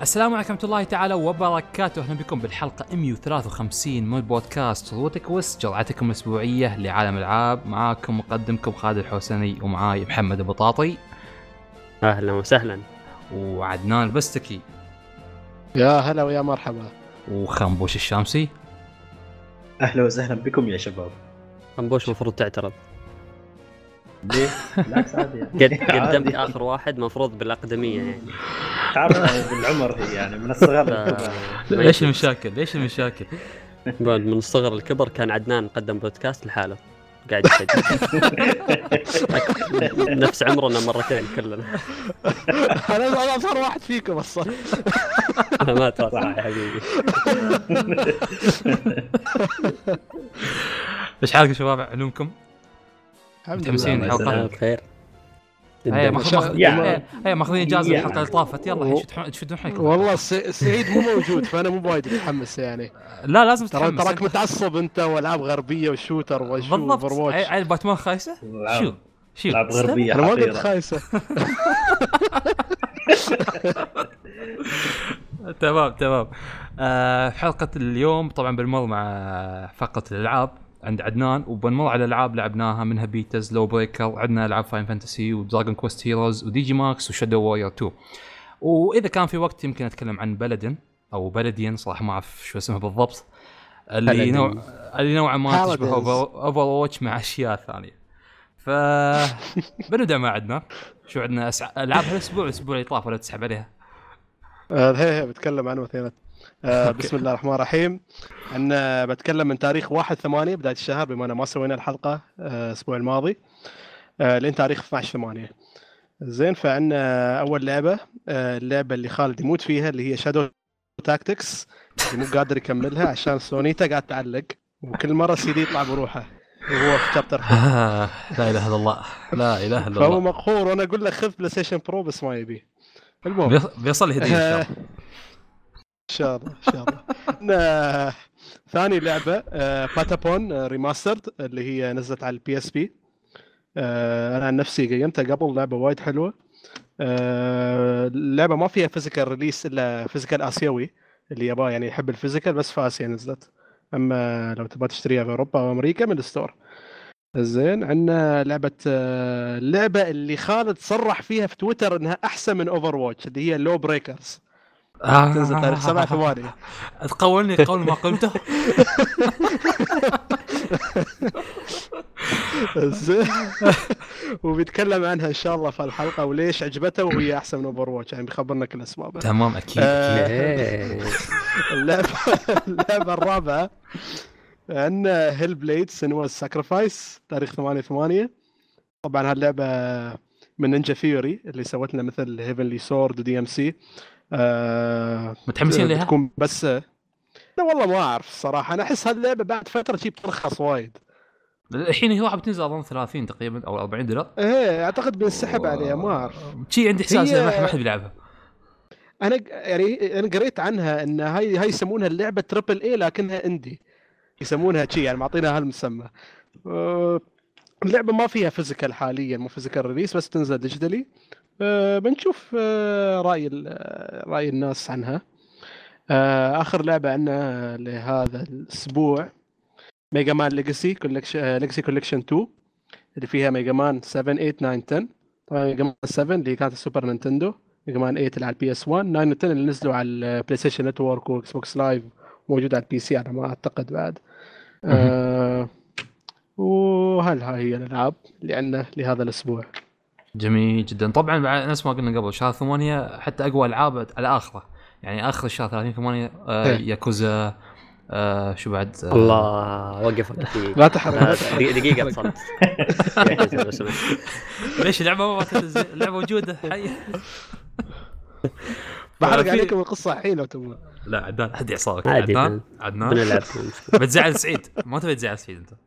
السلام عليكم ورحمة الله تعالى وبركاته، أهلا بكم بالحلقة 153 من بودكاست صوتك وس جرعتكم الأسبوعية لعالم الألعاب، معاكم مقدمكم خالد الحوسني ومعاي محمد البطاطي أهلا وسهلا. وعدنان البستكي. يا هلا ويا مرحبا. وخنبوش الشامسي. أهلا وسهلا بكم يا شباب. خنبوش المفروض تعترض. ليه؟ بالعكس عادي يعني. قد قدمت. آخر واحد مفروض بالأقدمية يعني. تعرف بالعمر هي يعني من الصغر ليش المشاكل؟ ليش المشاكل؟ بعد من الصغر للكبر كان عدنان قدم بودكاست لحاله. قاعد يسجل. نفس عمرنا مرتين كلنا. أنا أنا أصغر واحد فيكم أصلا. أنا ما أتوقع. يا حبيبي. إيش حالكم شباب؟ علومكم؟ الحمد متحمسين؟ آه، بخير. هيا ماخذين إجازة يعني. الحلقة اللي طافت. يلا شدوا حيلكم والله سعيد مو موجود فأنا مو وايد متحمس يعني. لا لازم ترى تتحمس. تراك متعصب أنت وألعاب غربية و shooter وشو بالضبط. over عيل باتمان خايسة؟ العاب- شو؟ شو؟ ألعاب غربية أنا ما قلت خايسة. تمام تمام. آه في حلقة اليوم طبعا بنمر مع فقرة الألعاب. عند عدنان وبنمر على العاب لعبناها منها beta LawBreakers عندنا ألعاب Final Fantasy و Dragon Quest Heroes وديجي ماكس و Shadow Warrior 2 وإذا كان في وقت يمكن أتكلم عن Paladin أو Paladins صراحة ما أعرف شو اسمها بالضبط اللي Paladin. نوع اللي نوعا ما تشبه. Overwatch مع أشياء ثانية. ف بنبدا مع عدنان شو عندنا أسع... ألعاب هالأسبوع الأسبوع اللي طاف ولا تسحب عليها؟ هي هي بتكلم عنه مثلا. آه، بسم الله الرحمن الرحيم. آه، بتكلم من تاريخ 1 8 بداية الشهر بما ان ما سوينا الحلقة آه، الأسبوع الماضي. آه، لين تاريخ 12 8 زين فعندنا أول لعبة آه، اللعبة اللي خالد يموت فيها اللي هي Shadow Tactics اللي مو قادر يكملها عشان سونيته قاعد تعلق وكل مرة سيدي يطلع بروحه وهو في chapter آه لا إله إلا الله. لا إله إلا فهو الله مقهور وأنا أقول له خذ PlayStation Pro بس ما يبي. المهم. بيص- بيصل هدية إن شاء الله إن شاء الله. ثاني لعبة آه، Patapon Remastered اللي هي نزلت على ال PSP أنا عن نفسي قيمتها قبل لعبة وايد حلوة. آه، اللعبه ما فيها physical release إلا physical آسيوي اللي يبغاه يعني يحب ال physical بس في آسيا نزلت. أما لو تبغى تشتريها في أوروبا أو أمريكا من ال store. زين عندنا لعبة آه، اللعبه اللي خالد صرح فيها في تويتر إنها أحسن من Overwatch اللي هي LawBreakers آه. تنزل تاريخ 7 8 تقولني قول ما قلته. وبيتكلم عنها إن شاء الله في الحلقة وليش عجبته وهي أحسن من Overwatch يعني بيخبرنا كل اسبابها تمام أكيد آه،. اللعبة اللعبة الرابعة عندنا Hellblade Senua's Sacrifice تاريخ 8 8 طبعا هاللعبة من Ninja Theory اللي سوت لنا مثل Heavenly Sword و DMC متحمسين لها؟ تكون بس لا والله ما أعرف الصراحه أنا أحس هاللعبه بعد فترة شي بترخص وايد. الحين هي واحدة بتنزل أظن 30 تقريبا أو 40 دولار. إيه أعتقد بينسحب عليها ما أعرف. شي عندي إحساس هي- ما حد- بيلعبها. أنا يعني أنا قريت عنها إن هاي هاي يسمونها اللعبة triple A لكنها indie يسمونها شي يعني معطينها هالمسمى. أه، اللعبة ما فيها physical حاليا مو physical release بس تنزل digitally أه، بنشوف أه، رأي آه، رأي الناس عنها. أه، آخر لعبة عندنا لهذا الأسبوع ميجا مان legacy collection legacy collection 2 اللي فيها ميجا مان 7 8 9 10 طبعا ميجا مان 7 اللي كانت السوبر نينتندو ميجا مان 8 اللي على ال PS1 9 و 10 اللي نزلوا على البلاي ستيشن network واكس بوكس live موجود على ال PC أنا ما أعتقد بعد. آه وهل هاي هي الألعاب اللي عندنا لهذا الأسبوع؟ جميل جدا. طبعا بعد نفس ما قلنا قبل شهر 8 حتى أقوى ألعاب على آخره. يعني آخر الشهر 30 8 آه إيه. ياكوزا آه شو بعد؟ آه الله وقفك آه، تحرق. دقيقة دقيقة صمت لو سمحت. ليش اللعبة ما تنزل؟ اللعبة موجودة حيه بحرق في- عليكم القصة الحين لو تبغون لا عدنان. هدي اعصابك عدنان؟ عدنان؟ بتزعل سعيد. ما تبي تزعل سعيد أنت.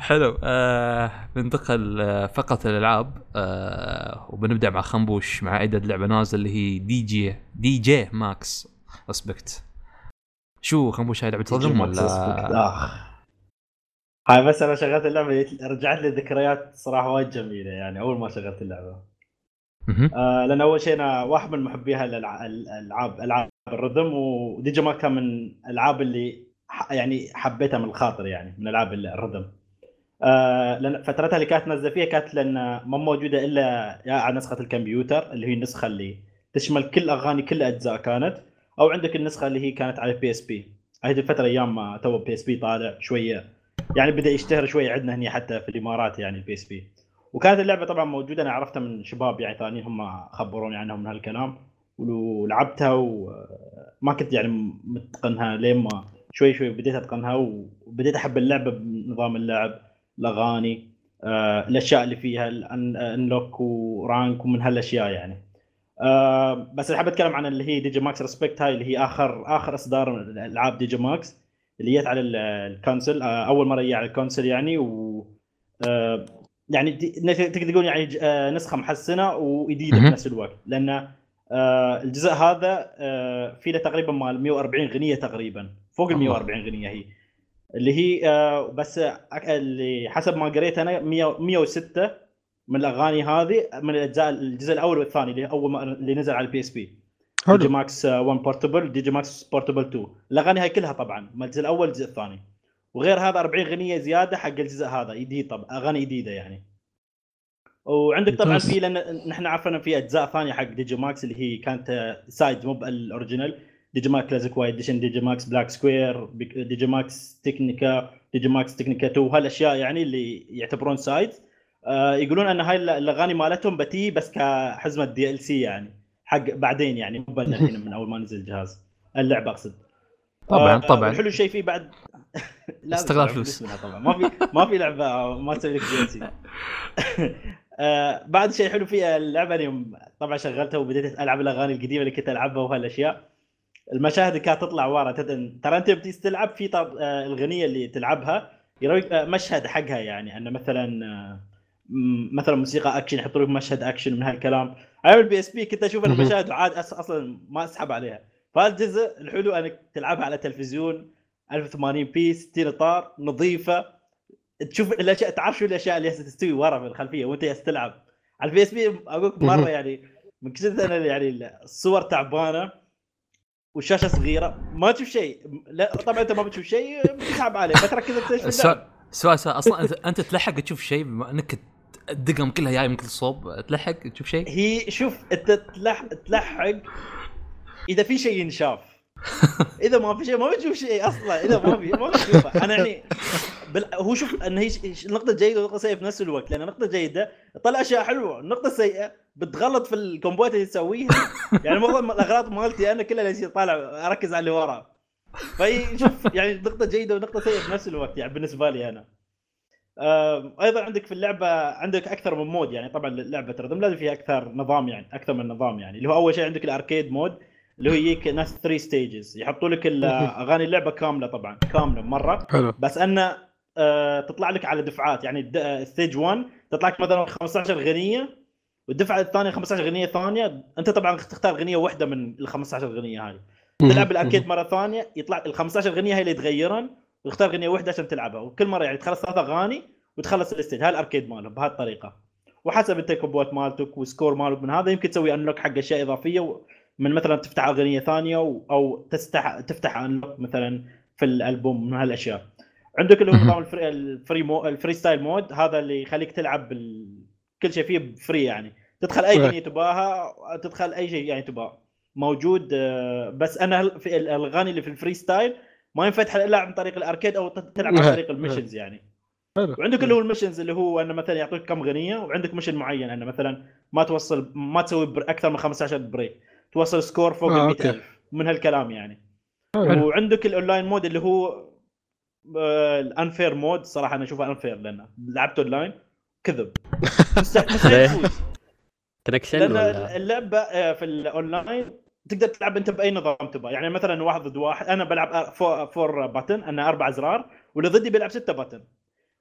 حلو. آه بننتقل آه، فقط الألعاب. آه وبنبدأ مع خنبوش مع عدد لعبه نازلة اللي هي دي جي دي جي ماكس ريسبكت شو خنبوش هاي لعبة صدم ولا؟ آخ. هاي بس أنا شغلت اللعبة رجعت لي ذكريات صراحة وايد جميلة يعني أول ما شغلت اللعبة. آه لأن أول شيء أنا واحد من محبي هالالعاب الألعاب ألعاب الرذم وديجي مارك كان من الألعاب اللي يعني حبيتها من الخاطر يعني من العاب الرذم. آه لأن فترتها اللي كانت فيها كانت لأن ما موجودة إلا يا على نسخة الكمبيوتر اللي هي النسخة اللي تشمل كل أغاني كل أجزاء كانت أو عندك النسخة اللي هي كانت على ال PSP هذه الفترة أيام ما تو PSP طالع شوية يعني بدأ يشتهر شوية عندنا هنا حتى في الإمارات يعني ال PSP وكانت اللعبة طبعا موجودة أنا عرفتها من شباب يعني ثانيين هم خبروني عنها من هالكلام ولعبتها وما كنت يعني متقنها لين ما شوي شوي بديت أتقنها وبديت أحب اللعبة بنظام اللعب. الاغاني آه، الأشياء اللي فيها ال unlock و rank ومن هالأشياء يعني آه، بس اللي حاب أتكلم عن اللي هي ديجي ماكس respect هاي اللي هي آخر آخر إصدار من العاب ديجي ماكس اللي جت على ال- ال console آه، أول مرة جت على ال console يعني و آه، يعني تقدر تقول يعني آه، نسخة محسنة وجديده مهم. بنفس الوقت لأن آه، الجزء هذا آه، في له تقريبا مال 140 غنية تقريبا فوق ال الله. 140 غنية هي اللي هي آه، بس أك- اللي حسب ما قريت أنا 100 106 من الأغاني هذه من الأجزاء الجزء الأول والثاني اللي أول ما اللي نزل على ال PSP ديجي حلو ماكس 1 portable ديجي ماكس portable 2 الأغاني هاي كلها طبعا من الجزء الأول الجزء الثاني. وغير هذا 40 غنية زيادة حق الجزء هذا جديد طبعا أغاني جديدة يعني. وعندك طبعا. في لأن نحن عارفين في أجزاء ثانية حق ديجي ماكس اللي هي كانت side مو بال original ديجي ماكس classic wide edition ديجي ماكس black square ديجي ماكس technika ديجي ماكس technika 2 هالأشياء يعني اللي يعتبرون side آه يقولون أن هاي الأغاني مالتهم بتي بس كحزمة DLC يعني حق بعدين يعني مو الحين من أول ما نزل الجهاز. اللعبة أقصد. طبعا آه، طبعا. الحلو شيء فيه بعد. لا استغلال فلوس. طبعا. ما في ما في لعبة ما تسوي لك DLC بعد شيء حلو فيها اللعبة أنا يوم طبعا شغلتها وبديت ألعب الأغاني القديمة اللي كنت ألعبها وهالأشياء. المشاهد اللي كانت تطلع ورا تد- ترى أنت بتيجي تلعب في طب... آه، الغنية اللي تلعبها يرويك آه، مشهد حقها يعني إنه مثلا آه، مثلا موسيقى اكشن يحطوا لك مشهد اكشن من هالكلام. على ال PSP كنت أشوف. المشاهد وعاد أصلا ما أسحب عليها. فالجزء الحلو إنك تلعبها على تلفزيون 1080 p 60 إطار نظيفة. تشوف الأشياء تعرف شو الأشياء اللي تستوي ورا في الخلفية وأنت تلعب. على ال PSP أقول. مرة يعني من كثر يعني الصور تعبانة. والشاشه صغيره ما تشوف شيء. لا طبعا أنت ما بتشوف شيء بتسحب عليه بتركز أكثر في اللعب. السؤال سؤال سؤال أصلا انت أنت تلحق تشوف شيء بما إنك الدقم كلها جاي من كل صوب تلحق تشوف شيء؟ هي شوف أنت تلح... تلحق إذا في شيء ينشاف. إذا ما في شيء ما بتشوف شيء أصلا. إذا ما في ما بتشوفه. أنا يعني بال... هو شوف إن هي النقطه الجيده والنقطه السيئه في نفس الوقت لأن النقطة الجيدة تطلع أشياء حلوة النقطة السيئة بتغلط في الكومبوات اللي تسويها يعني معظم الأغاني مالتي أنا كلها اللي طالع أركز على اللي ورا. فهي شوف يعني نقطة جيدة ونقطة سيئة في نفس الوقت يعني بالنسبة لي أنا. أيضا عندك في اللعبة عندك أكثر من mode يعني. طبعا لعبه rhythm لازم فيها أكثر نظام يعني أكثر من نظام يعني. اللي هو أول شيء عندك ال arcade mode اللي هو يجيك ناس 3 stages يحطوا لك أغاني اللعبة كاملة طبعا كاملة مرة. حلو. بس انه آه، تطلع لك على دفعات. يعني stage 1 تطلع لك مثلا 15 غنية. والدفعة الثانية 15 غنية ثانية أنت طبعا تختار غنية واحدة من ال 15 غنية هذه تلعب ال arcade مرة ثانية يطلع ال 15 غنية هي اللي تغيرن وتختار غنية واحدة عشان تلعبها. وكل مرة يعني تخلص ثلاث أغاني وتخلص ال stage. هاي ال arcade مالهم بهالطريقه وحسب انت ال combo ات مالتك وال score مالك من هذا يمكن تسوي unlock حق أشياء إضافية من مثلا تفتح أغنية ثانية أو تفتح تفتح unlock مثلا في الألبوم من هالأشياء. عندك اللي هو. نظام ال free, ال free مو ال freestyle mode هذا اللي يخليك تلعب بال... كل شيء فيه free يعني. تدخل أي. أغنية تباها تدخل أي شيء يعني تباه. موجود آه، بس أنا في الأغاني اللي في ال freestyle ما ينفتح إلا عن طريق ال arcade أو تلعب عن. طريق ال missions يعني. حلو. وعندك اللي هو ال missions اللي هو أنه مثلا يعطيك كم غنيه وعندك mission معين أنه مثلا ما توصل ما تسوي أكثر من 15 break توصل score فوق آه، ال okay. 100000 من هالكلام يعني. حلو. وعندك ال online mode اللي هو ال unfair mode صراحة أنا أشوفه unfair لأنه لعبت اونلاين كذب. مستحيل مستحيل تفوز connection لأن ولا اللعبة آه، في الأونلاين تقدر تلعب أنت بأي نظام تبغى يعني مثلا واحد ضد واحد أنا بلعب four, four button أنا أربع أزرار واللي ضدي بيلعب ستة button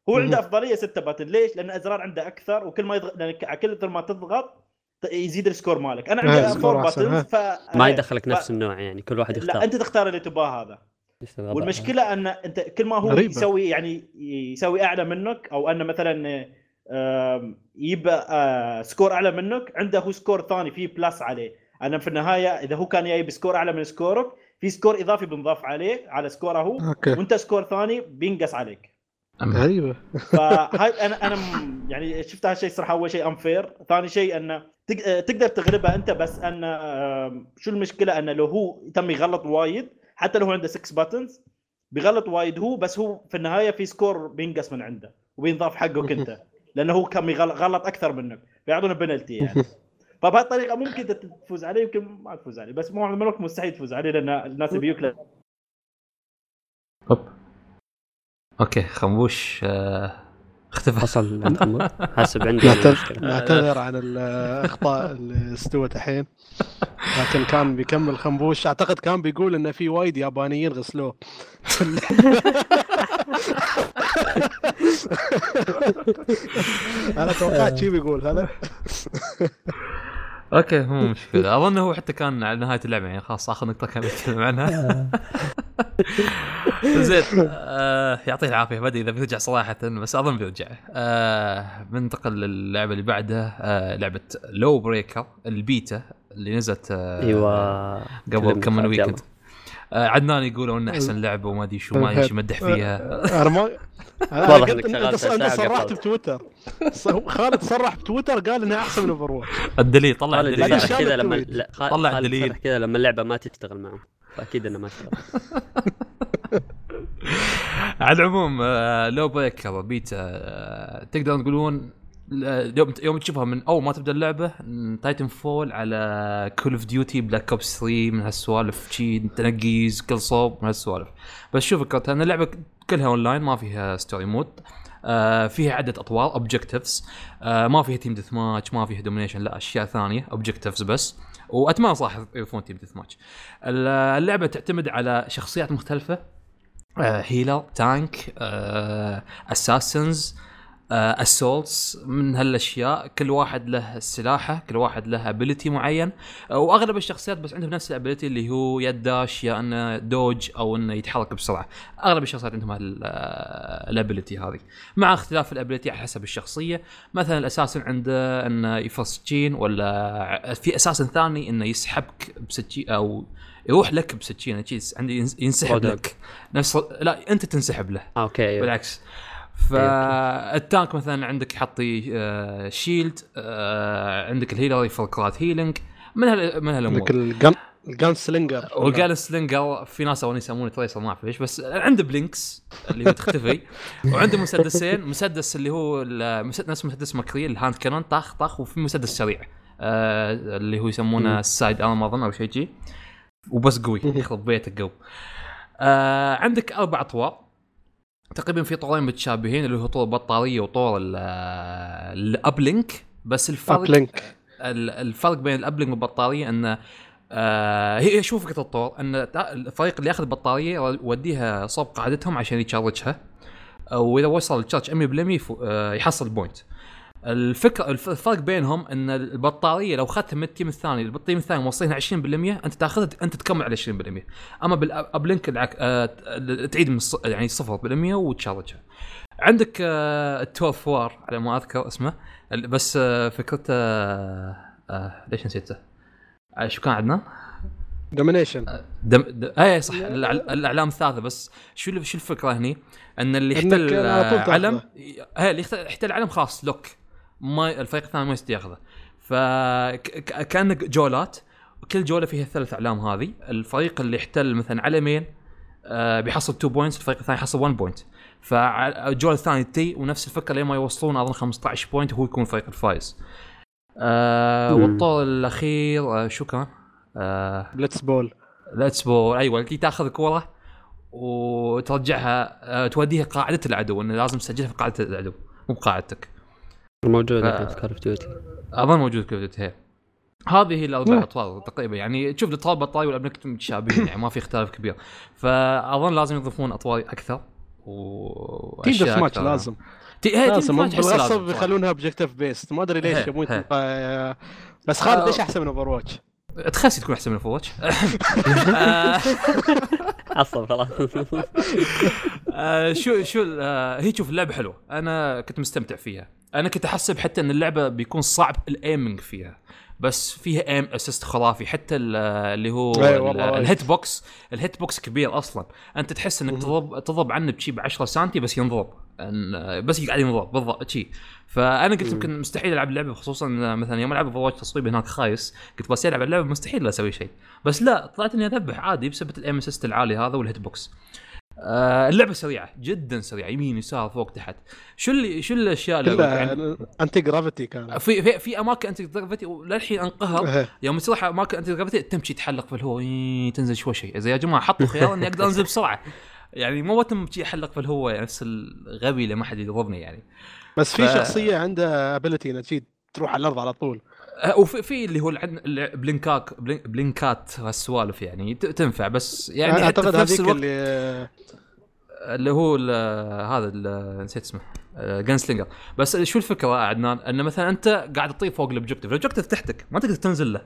هو. عنده أفضلية ستة button ليش؟ لأن الأزرار عنده أكثر وكل ما يضغط لأن كل ما تضغط يزيد ال score مالك أنا آه، عندي four أحسن، buttons ف ما. يدخلك نفس النوع يعني كل واحد لا يختار أنت تختار اللي تباه هذا والمشكلة أن أنت كل ما هو غريبة. يسوي يعني يسوي أعلى منك أو انه مثلا يبقى آه، score أعلى منك. عنده هو score ثاني فيه plus عليه. أنا في النهاية إذا هو كان جاي ب score أعلى من score ك في score إضافي بنضاف عليه على score ه هو. okay. وأنت score ثاني بينقص عليك. غريبة. فهاي أنا أنا يعني شفت هالشيء صراحة أول شيء unfair ثاني شيء أنه تق- آه، تقدر تغلبه أنت بس أنه آم، شو المشكلة؟ أنه لو هو تم يغلط وايد حتى لو هو عنده 6 buttons بيغلط وايد هو بس هو في النهاية في score بينقص من عنده وبينضاف حقك أنت. لأنه هو كان غلط أكثر منك. فيعطونه بنالتي يعني. فبهالطريقه ممكن تفوز عليه يمكن ما تفوز عليه. بس معظم الوقت مستحيل تفوز عليه لأن الناس بيوكله هوب. okay خنبوش آه، اختفى حصل حاسب عندي نعتذر عن الأخطاء اللي استوت الحين. لكن كان بيكمل خنبوش. أعتقد كان بيقول إنه في وايد يابانيين غسلوه. أنا توقعت شي بيقول هذا. أوكي مو مشكلة. أظن هو حتى كان على نهاية اللعبة يعني خلاص آخر نقطة كان يتكلم عنها. زين آه يعطيه العافية. بدي إذا بيرجع صراحة بس أظن بيرجع. آه بننتقل للعبة اللي بعدها آه لعبة لو بريكر البيتا اللي نزلت آه أيوه قبل كم من. weekend آه عدنان يقولوا إنه أحسن لعبة وما أدري شو ما أدري يمدح فيها. أنا ما واضح إنك انت شغال انت ساعة صرحت. بتويتر. خالد صرح بتويتر قال انها أحسن من اوفر الدليل طلع الدليل. كذا لما طلع الدليل. كذا لما اللعبة ما تشتغل معه. فأكيد إنه ما على العموم آه، لو بريكر بيتا آه، تقدرون تقولون يوم تشوفها من أول ما تبدأ اللعبة Titanfall على Call of Duty Black Ops 3 من هالسوالف شي تنقيز كل صوب من هالسوالف. بس شوف ان اللعبة كلها اونلاين ما فيها story mode آه فيها عدة أطوار objectives ما فيها team deathmatch ما فيها domination لا أشياء ثانية objectives بس. واتمنى صراحة يضيفون team deathmatch اللعبه تعتمد على شخصيات مختلفه. healer tank assassins assaults من هالأشياء. كل واحد له سلاحه كل واحد له ability معين. آه وأغلب الشخصيات بس عندهم نفس ال ability اللي هو يا dash يا إنه dodge أو إنه يتحرك بسرعة. أغلب الشخصيات عندهم ال ability هذه. مع اختلاف ال ability على حسب الشخصية. مثلا ال assassin عنده إنه يفرس سكين ولا في assassin ثاني إنه يسحبك بسكين أو يروح لك بسكينه عندي ينس- ينسحب. لك. نفس لا أنت تنسحب له. آه، أوكي أيوة. بالعكس. فالتانك مثلا عندك يحطي آه شيلد آه عندك الهيلر يفرقات هيلينج من هال من هالأمور. الجن الجن سلينجر والجال سلينجر في ناس اول يسمونه تريسر ما أعرف ليش بس عنده بلينكس اللي هو تختفي. وعنده مسدسين مسدس اللي هو المس- نفس مسدس مكري الهاند كانون طخ طخ وفي مسدس سريع آه اللي هو يسمونه ال sidearm اظن أو شيء جي وبس قوي يخرب بيتك قوي آه عندك أربع أطوار. تقريبا في طورين متشابهين اللي هو طور البطارية وطور ال- ال uplink بس الفرق لينك ال- الفرق بين ال uplink والبطارية انه آه هي شوف فكرة الطور إن الفريق اللي ياخذ بطاريه يوديها صوب قاعدتهم عشان يتشارجونها وإذا وصل التشارج 100% يفو- آه، يحصل point. الفكرة الف- الفرق بينهم إن البطارية لو أخذتها من التيم الثاني التيم الثاني موصلينها 20% أنت تأخذها أنت تكمل على 20% أما بالابلينك العك... آه تعيد من الص- يعني 0% وتشارجها عندك آه التورف وار على ما أذكر اسمه بس آه فكرته ليش نسيته؟ شو كان عندنا؟ دومينيشن دم... د... اي صح الإعلام الثالثة بس شو شو الفكرة هني؟ إن اللي يحتل علم. هي اللي يحتل يحتل علم خلاص lock ما الفريق الثاني ما يستطيع ياخذه فكانك جولات. وكل جولة فيها الثلاث أعلام هذه. الفريق اللي يحتل مثلا علمين آه بيحصل 2 points الفريق الثاني يحصل 1 point فالجولة الثانية تي ونفس الفكرة لين ما يوصلون أظن 15 point وهو يكون الفريق الفايز. آه. والطور الأخير آه شو كان؟ آه blitz ball blitz ball أيوه اللي تأخذ كوره وترجعها آه، توديها قاعدة العدو انه لازم تسجلها في قاعدة العدو مو بقاعدتك. موجود. الحين في Call of Duty أظن موجود كل هي هذه هي الاربع. اطوار تقريبا يعني تشوف الاطوار بطاري وال uplink متشابهين يعني ما في اختلاف كبير فأظن لازم يضيفون أطوار أكثر و team أشياء deathmatch أكثر. لازم تي... هي لازم بالغصب. يخلونها objective based ما أدري ليش هي- يبون هي. آه، بس خالد آه. ليش أحسن من Overwatch؟ تخسي تكون أحسن من Overwatch عصب خلاص آه، شو شو هي شوف اللعبه حلوة أنا كنت مستمتع فيها أنا كنت أحسب حتى إن اللعبة بيكون صعب ال aiming فيها بس فيها aim assist خرافي حتى ال- اللي هو. ال hit box ال hit box كبير أصلا أنت تحس إنك. تضرب تضرب عنه بشي ب 10 سنتي بس ينضرب بس قاعد ينضرب بالضبط شي فأنا قلت. يمكن مستحيل ألعب اللعبة خصوصا مثلا يوم ألعب Overwatch تصويبي هناك خايس قلت بس العب اللعبة مستحيل أسوي شيء بس لا طلعت إني أذبح عادي بسبب ال aim assist العالي هذا وال hit box آه اللعبة سريعة جدا سريعة يمين يسار فوق تحت. شو اللي شو الأشياء اللي يعني anti gravity كان في في, في أماكن anti gravity وللحين انقهر. إيه. يوم تروح أماكن anti gravity تمشي تحلق في الهواء إيه، تنزل شوي شيء. زي يا جماعة حطوا خيار إني أقدر أنزل بسرعة. يعني مو وتم شي احلق في الهواء يعني نفس الغبي اللي ما حد يضربني يعني. بس في ف- شخصية عندها ابيلتي إنها تروح على الأرض على طول. وفي في اللي هو الع- بلينكاك بلين- بلينكات هالسوالف يعني تنفع بس يعني أعتقد في نفس هذيك الوقت اللي اللي هو ال- هذا ال- نسيت اسمه جان سلينجر بس شو الفكرة يا عدنان؟ ان مثلا أنت قاعد تطير فوق الاوبجكتيف الاوبجكتيف تحتك ما تقدر تنزل له.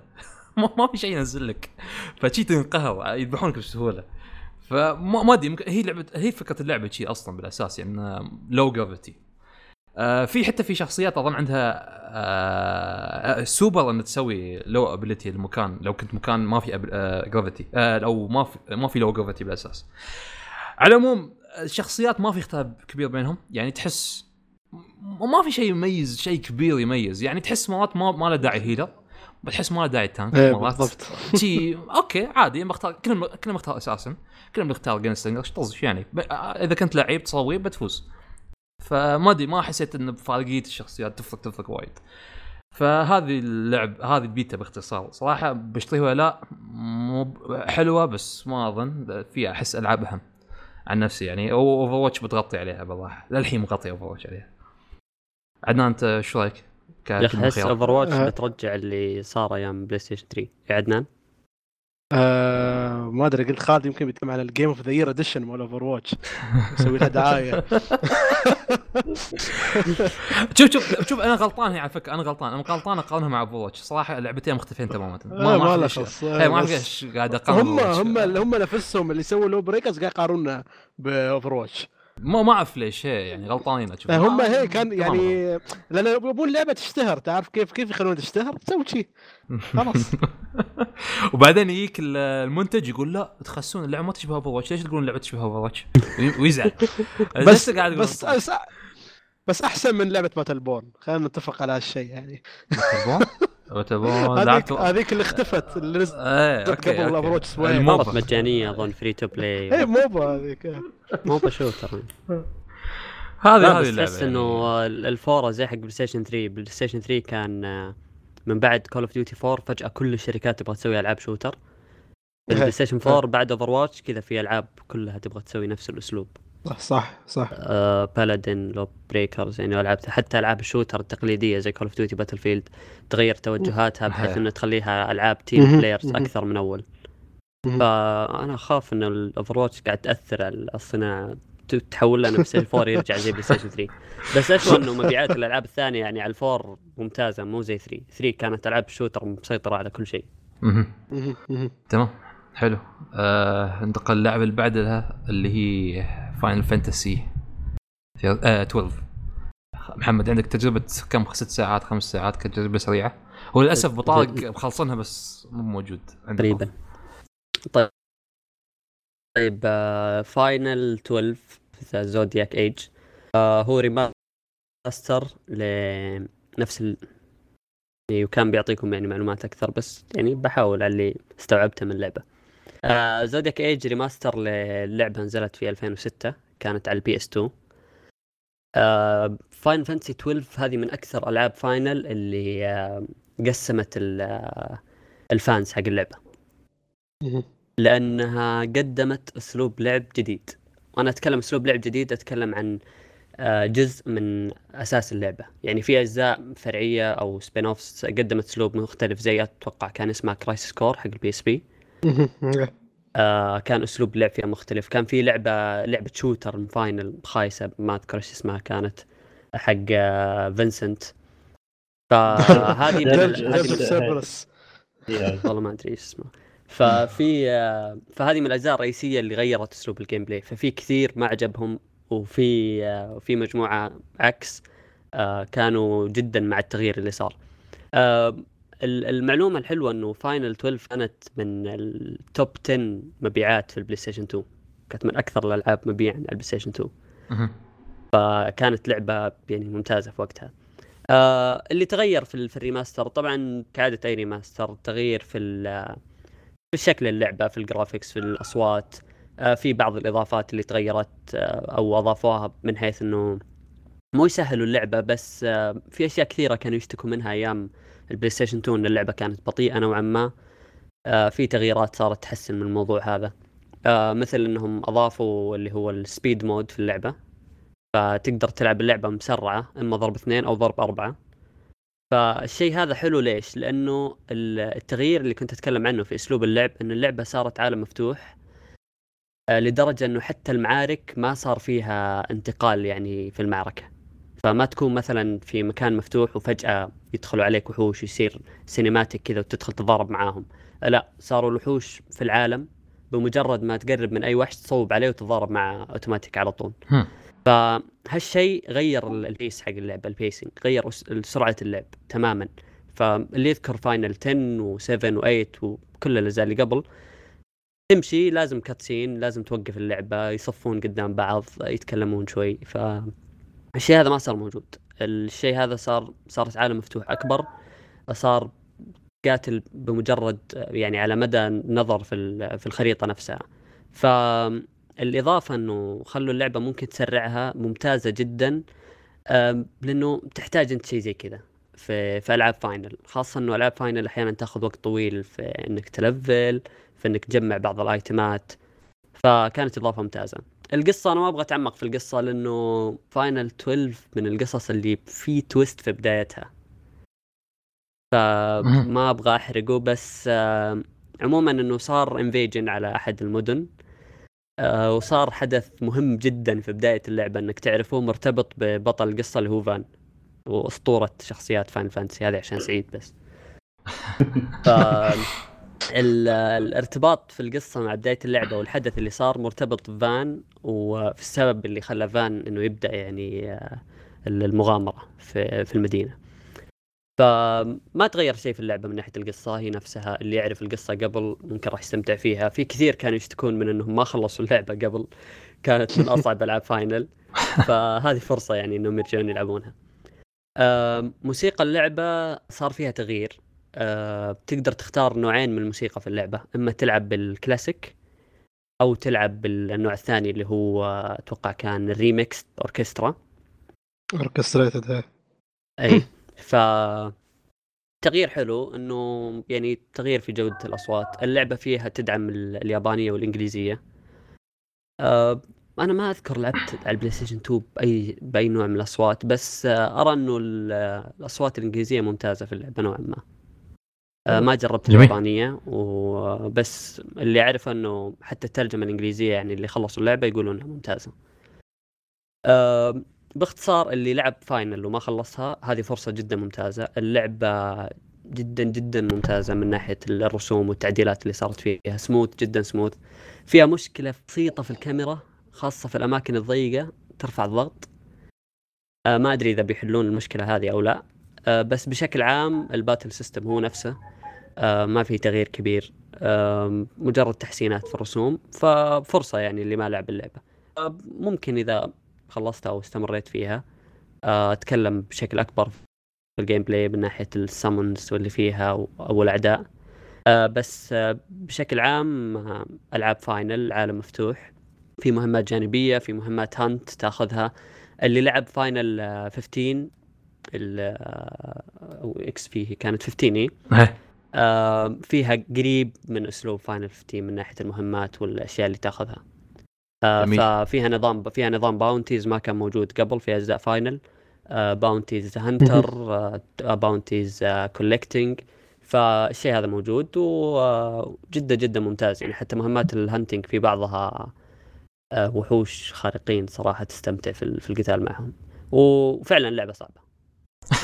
ما في شيء ينزل لك. فشي تنقهر يذبحونك بسهولة. فما ما أدري هي لعبه هي فكرة اللعبة شي أصلا بالأساس يعني low gravity آه في حتى في شخصيات أظن عندها آه آه، سوبر ان تسوي low ability المكان لو كنت مكان ما في آه جرافيتي آه أو ما في ما في low gravity بالأساس. على العموم الشخصيات ما في اختلاف كبير بينهم يعني تحس ما في شيء يميز شيء كبير يميز. يعني تحس مرات ما ما له داعي healer بتحس ما له داعي tank إيه، مرات. بالضبط. شي أوكي عادي بختار كلنا كلنا بختار أساسا. كلنا بنختار جين طز يعني ب- إذا كنت لعيب تصوي بتفوز. فما أدري ما حسيت إن بفارقيه الشخصيات تفرق تفرق وايد. فهذه اللعب هذه البيتا باختصار. صراحة بشتريها ولا لا مو حلوة بس ما أظن فيها أحس ألعاب أهم عن نفسي. يعني Overwatch بتغطي عليها بالراحة. للحين مغطي Overwatch عليها. عدنان أنت شو رأيك؟ يا أخي أحس Overwatch آه. بترجع اللي صار أيام PlayStation 3 يا عدنان؟ آه ما أدري قلت خالد يمكن بيتكلم عن ال Game of the Year Edition مال Overwatch يسوي لها دعاية. شوف شوف شوف أنا غلطان هي على فكرة أنا غلطان. أنا غلطان اقارنها مع Overwatch صراحة لعبتين مختلفين تماما. آه، ما خص إيه، ما اعرف بس إيش قاعد أقارن هم. هم هم نفسهم اللي سووا LawBreakers قاعد يقارنونا ب Overwatch ما ما اعرف ليش هي يعني غلطانين أشوف. هم آه، هيك كان. يعني لأن يبون اللعبه تشتهر تعرف كيف كيف يخلونها تشتهر؟ تسوي شيء خلاص. وبعدين يجيك ال- المنتج يقول لا تخسون اللعبة ما تشبه Overwatch ليش تقولون اللعبة تشبه Overwatch ويزعل. بس قاعد بس بس, أحسن من لعبة Battleborn خلينا نتفق على هالشيء يعني. تبون هذيك لعبت هذيك اللي اختفت اللي إيه أوكي قبل. صارت مجانية أظن free to play موبا هذيك. مو ب shooter هذه هذه تحس يعني. إنه ال- الفورة زي حق PlayStation 3 PlayStation 3 كان آه، من بعد Call of Duty 4 فجأة كل الشركات تبغى تسوي ألعاب shooter ال PlayStation 4 بعد Overwatch كذا في ألعاب كلها تبغى تسوي نفس الأسلوب. صح صح صح آه Paladins LawBreakers يعني ألعاب حتى ألعاب ال shooter التقليدية زي Call of Duty Battlefield تغير توجهاتها بحيث إيه. إنه تخليها ألعاب team. players. أكثر من أول. فأنا أخاف إن ال Overwatch قاعد تأثر على الصناعة تحول لنا PlayStation 4 يرجع زي PlayStation 3 بس أشوف إنه مبيعات الألعاب الثانية يعني على ال four ممتازة مو زي 3 3 كانت ألعاب shooter مسيطرة على كل شيء. تمام حلو آه ننتقل اللعبه اللي بعدها اللي هي Final Fantasy آه 12 محمد عندك تجربة كم؟ ست ساعات خمس ساعات كتجربة سريعة؟ هو للأسف بو طارق مخلصنها بس مو موجود. تقريبا طيب طيب Final 12 The Zodiac Age هو remaster لنفس ال... يعني وكان بيعطيكم يعني معلومات أكثر بس يعني بحاول على اللي استوعبته من اللعبة. Zodiac Age remaster للعبة نزلت في 2006 كانت على ال PS 2 Final Fantasy 12 هذه من أكثر ألعاب Final اللي آه، قسمت آه، ال fans حق اللعبة. لأنها قدمت أسلوب لعب جديد وأنا أتكلم أسلوب لعب جديد أتكلم عن آه، جزء من أساس اللعبة يعني في أجزاء فرعية أو spin offs قدمت أسلوب مختلف زي أتوقع كان اسمها Crisis Core حق ال PSP. آه كان أسلوب اللعب فيها مختلف. كان في لعبة لعبة shooter Final خايسة ما أذكر إيش اسمها كانت حق آه فينسنت فهذه من Dirge- ال- هذه Dirge of- Cerberus. إيه. والله ما أدري إيش اسمه ففي آه، فهذه من الأجزاء الرئيسية اللي غيرت أسلوب ال gameplay ففي كثير ما عجبهم وفي آه، وفي مجموعة عكس آه كانوا جدا مع التغيير اللي صار. آه المعلومة الحلوة إنه Final 12 كانت من ال top 10 مبيعات في ال PlayStation 2 كانت من أكثر الألعاب مبيعا على ال PlayStation 2 مهم. فكانت لعبة يعني ممتازة في وقتها. آه اللي تغير في ال- في ال remaster طبعا كعادة أي remaster تغيير في في شكل اللعبة في ال graphics في الأصوات. آه في بعض الإضافات اللي تغيرت آه أو أضافوها من حيث إنه مو يسهلوا اللعبة بس آه في أشياء كثيرة كانوا يشتكوا منها أيام ال PlayStation 2 إن اللعبة كانت بطيئة نوعا ما. آه في تغييرات صارت تحسن من الموضوع هذا. آه مثل إنهم أضافوا اللي هو ال speed mode في اللعبة. فتقدر تلعب اللعبة مسرعة إما ضرب اثنين أو ضرب أربعة. فالشيء هذا حلو ليش؟ لأنه ال- التغيير اللي كنت أتكلم عنه في أسلوب اللعب إن اللعبة صارت عالم مفتوح آه، لدرجة إنه حتى المعارك ما صار فيها انتقال يعني في المعركة. فما تكون مثلا في مكان مفتوح وفجأة يدخلوا عليك وحوش يصير cinematic كذا وتدخل تتضارب معاهم. لا صاروا الوحوش في العالم بمجرد ما تقرب من أي وحش تصوب عليه وتتضارب معه أوتوماتيك على طول. فهالشيء غير ال- ال pace حق اللعبة ال pacing غير سرعة اللعب تماما. فاللي يذكر Final 10 و7 و8 وكل الأجزاء اللي قبل تمشي لازم cutscene لازم توقف اللعبة يصفون قدام بعض يتكلمون شوي. فالشيء هذا ما صار موجود. الشيء هذا صار صارت عالم مفتوح أكبر صار قاتل بمجرد يعني على مدى النظر في في الخريطة نفسها. فالاضافه إنه خلوا اللعبة ممكن تسرعها ممتازة جدا لإنه تحتاج أنت شيء زي كذا في في ألعاب Final. خاصة إنه ألعاب Final أحيانا تاخذ وقت طويل في إنك تلفل في إنك تجمع بعض الأيتمات. فكانت إضافة ممتازة. القصة أنا ما أبغى أتعمق في القصة لأنه Final 12 من القصص اللي في twist في بدايتها. فما أبغى أحرقه بس آه، عموما إنه صار invasion على أحد المدن آه، وصار حدث مهم جدا في بداية اللعبة إنك تعرفه مرتبط ببطل القصة اللي هو فان وأسطورة شخصيات Final Fantasy هذه عشان سعيد بس. ف الارتباط في القصة مع بداية اللعبة والحدث اللي صار مرتبط بفان وفي السبب اللي خلى فان إنه يبدأ يعني آه، المغامرة في في المدينة. فما تغير شيء في اللعبة من ناحية القصة هي نفسها. اللي يعرف القصة قبل ممكن راح يستمتع فيها. في كثير كانوا يشتكون من إنهم ما خلصوا اللعبة قبل كانت من أصعب ألعاب فاينل. فهذه فرصة يعني إنهم يرجعون يلعبونها. موسيقى اللعبة صار فيها تغيير. بتقدر تختار نوعين من الموسيقى في اللعبة. إما تلعب بالكلاسيك أو تلعب بالنوع الثاني اللي هو آه، أتوقع كان ال remix orchestra orchestrated اي ف تغيير حلو إنه يعني تغيير في جودة الأصوات. اللعبة فيها تدعم ال- اليابانية والإنجليزية. أه أنا ما أذكر لعبت على البلاي ستيشن 2 بأي بأي نوع من الأصوات بس آه، أرى إنه ال- الأصوات الإنجليزية ممتازة في اللعبة نوعا ما. أه ما جربت جميل. اليابانية وبس اللي أعرفه إنه حتى الترجمة الإنجليزية يعني اللي خلصوا اللعبة يقولون إنها ممتازة. باختصار اللي لعب فاينل وما خلصها هذه فرصة جدا ممتازة. اللعبة جدا جدا ممتازة من ناحية الرسوم والتعديلات اللي صارت فيها. سموث جدا سموث فيها مشكلة بسيطة في الكاميرا خاصة في الأماكن الضيقة ترفع الضغط. آه ما أدري إذا بيحلون المشكلة هذه أو لا. آه بس بشكل عام ال battle system هو نفسه. آه ما في تغيير كبير. آه مجرد تحسينات في الرسوم ففرصة يعني اللي ما لعب اللعبة. آه ممكن إذا خلصتها أو استمريت فيها آه، أتكلم بشكل أكبر في ال gameplay من ناحية ال summons واللي فيها أو الأعداء. آه، بس آه، بشكل عام آه، ألعاب Final عالم مفتوح. في مهمات جانبية في مهمات hunt تاخذها. اللي لعب Final آه، 15 ال- آه، أو XV كانت 15 إيه؟ آه، فيها قريب من أسلوب Final 15 من ناحية المهمات والأشياء اللي تأخذها. آه،. ففيها نظام فيها نظام bounties ما كان موجود قبل في أجزاء Final bounties hunter bounties collecting فالشيء هذا موجود وجدا جدا ممتاز. يعني حتى مهمات الهانتنج في بعضها آه، وحوش خارقين صراحة تستمتع في ال- في القتال معهم. وفعلا اللعبه صعبة.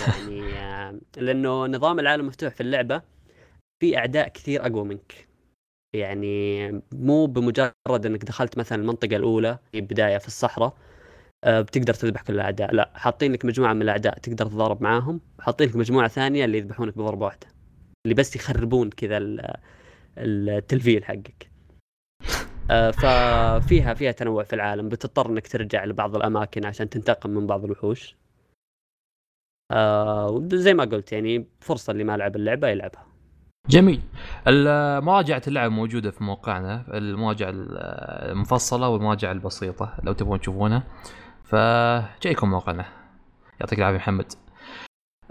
يعني آه، لأنه نظام العالم مفتوح في اللعبة. في أعداء كثير أقوى منك. يعني مو بمجرد إنك دخلت مثلا المنطقة الأولى في بدايه في الصحراء آه، بتقدر تذبح كل الأعداء. لا حاطين لك مجموعة من الأعداء تقدر تضارب معاهم حاطين لك مجموعة ثانية اللي يذبحونك بضربة واحدة اللي بس يخربون كذا ال- التلفيل حقك. آه، ففيها فيها تنوع في العالم. بتضطر إنك ترجع لبعض الأماكن عشان تنتقم من بعض الوحوش. آه زي ما قلت يعني فرصة اللي ما لعب اللعبة يلعبها. جميل. مراجعة اللعب موجودة في موقعنا المراجعة المفصلة والمراجعة البسيطة لو تبغون تشوفونها. فجايكم موقعنا. يعطيك العافية محمد.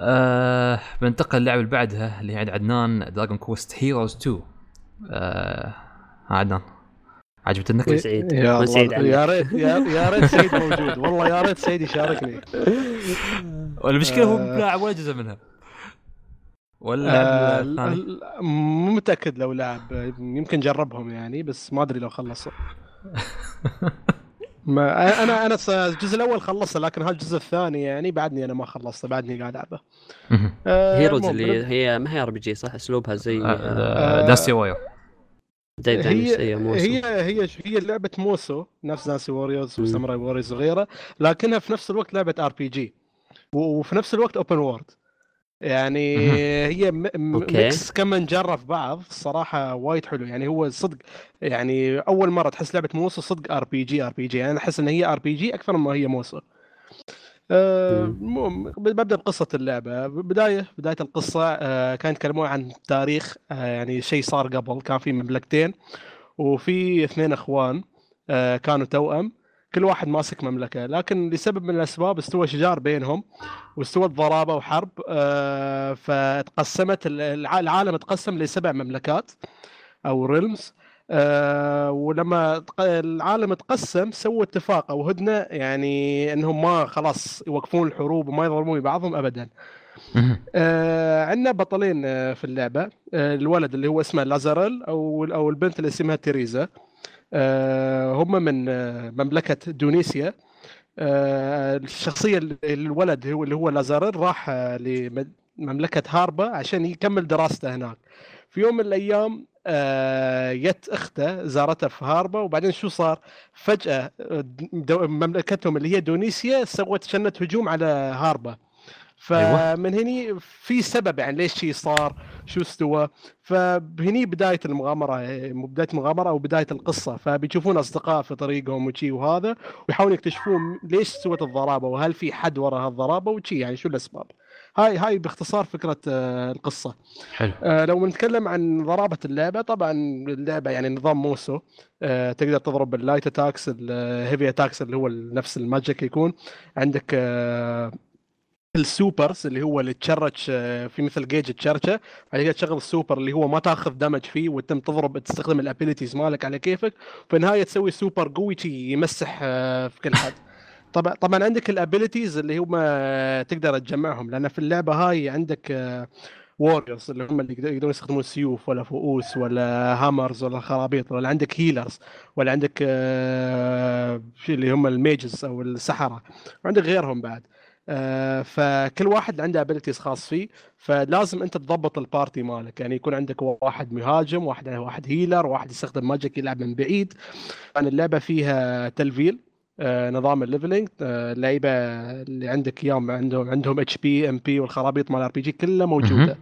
آه بننتقل للعبة اللي بعدها اللي هي عند عدنان Dragon Quest Heroes 2 آه ها عدنان. عجبت النكتة؟ سعيد يا سعيد يا ريت يا ريت سعيد موجود. والله يا ريت سعيد يشاركني. والمشكلة هو آه. لاعب ولا جزء منها. ولا آه، الثاني؟ ال- ال- مو متأكد لو لعب يمكن جربهم يعني بس ما أدري لو خلصوا. ما أنا أنا الجزء الأول خلصته لكن هذا الجزء الثاني يعني بعدني أنا ما خلصته بعدني قاعد ألعبه. آه، Heroes اللي هي ما هي RPG صح؟ أسلوبها زي آه، آه، Dynasty Warriors زي هي هي Musou. هي هي هي لعبة Musou نفس Dynasty Warriors. و Samurai Warriors وغيره لكنها في نفس الوقت لعبة RPG وفي نفس الوقت open world يعني. هي م- م- okay. mix كما نجرب بعض الصراحه وايد حلو يعني هو صدق يعني أول مرة تحس لعبة موسو صدق ار بي جي ار بي جي أنا أحس إن هي RPG أكثر ما هي Musou. مو- ببدأ بقصة اللعبة بداية بداية القصة آه، كانوا يتكلمون عن تاريخ آه، يعني شيء صار قبل كان في مملكتين وفي اثنين إخوان آه، كانوا توأم كل واحد ماسك مملكة. لكن لسبب من الأسباب استوى شجار بينهم واستوت ضرابه وحرب آه، فتقسمت الع- العالم تقسم لسبع مملكات أو ريلمز ولما تق- العالم تقسم سووا اتفاق أو هدنة يعني إنهم ما خلاص يوقفون الحروب وما يضربون بعضهم ابدا. آه عندنا بطلين آه في اللعبة آه الولد اللي هو اسمه لازاريل أو أو البنت اللي اسمها تيريزا. آه هم من آه مملكة دونيسيا آه الشخصية الولد هو اللي هو لازاريل راح آه لمملكة هاربا عشان يكمل دراسته هناك في يوم من الأيام آه جت أخته زارته في هاربا وبعدين شو صار؟ فجأة آه، مملكتهم اللي هي دونيسيا سوت شنت هجوم على هاربا. فمن هني في سبب يعني ليش شيء صار شو استوى؟ فهني بداية المغامرة بداية المغامرة أو بداية القصة. فبيشوفون أصدقاء في طريقهم وشي وهذا ويحاولون يكتشفون ليش سوت الضرابة وهل في حد وراء هالضرابة وشي يعني شو الأسباب. هاي هاي باختصار فكرة آه، القصة. حلو. آه، لو بنتكلم عن ضرابة اللعبة طبعا اللعبة يعني نظام Musou. آه، تقدر تضرب ال light attacks ال heavy attacks اللي هو نفس ال magic يكون. عندك آه، ال supers اللي هو اللي تشرج آه، في مثل gauge تشرجه بعد كده تشغل السوبر اللي هو ما تاخذ damage فيه وتم تضرب تستخدم ال abilities مالك على كيفك في النهاية تسوي سوبر قوي يمسح آه، في كل حد. طبعا طبعا عندك ال abilities اللي هم آه، تقدر تجمعهم لأن في اللعبة هاي عندك warriors اللي هم اللي يقدر- يقدرون يستخدمون سيوف ولا فؤوس ولا hammers ولا خرابيط ولا عندك healers ولا عندك اللي هم ال mages أو السحرة وعندك غيرهم بعد. فكل واحد عنده abilities خاص فيه فلازم أنت تضبط ال party مالك. يعني يكون عندك واحد مهاجم واحد واحد healer واحد يستخدم magic يلعب من بعيد. يعني اللعبة فيها تلفيل آه، نظام ال leveling آه، اللعيبة اللي عندك اياهم عندهم عندهم HP MP والخرابيط مال RPG كلها موجودة.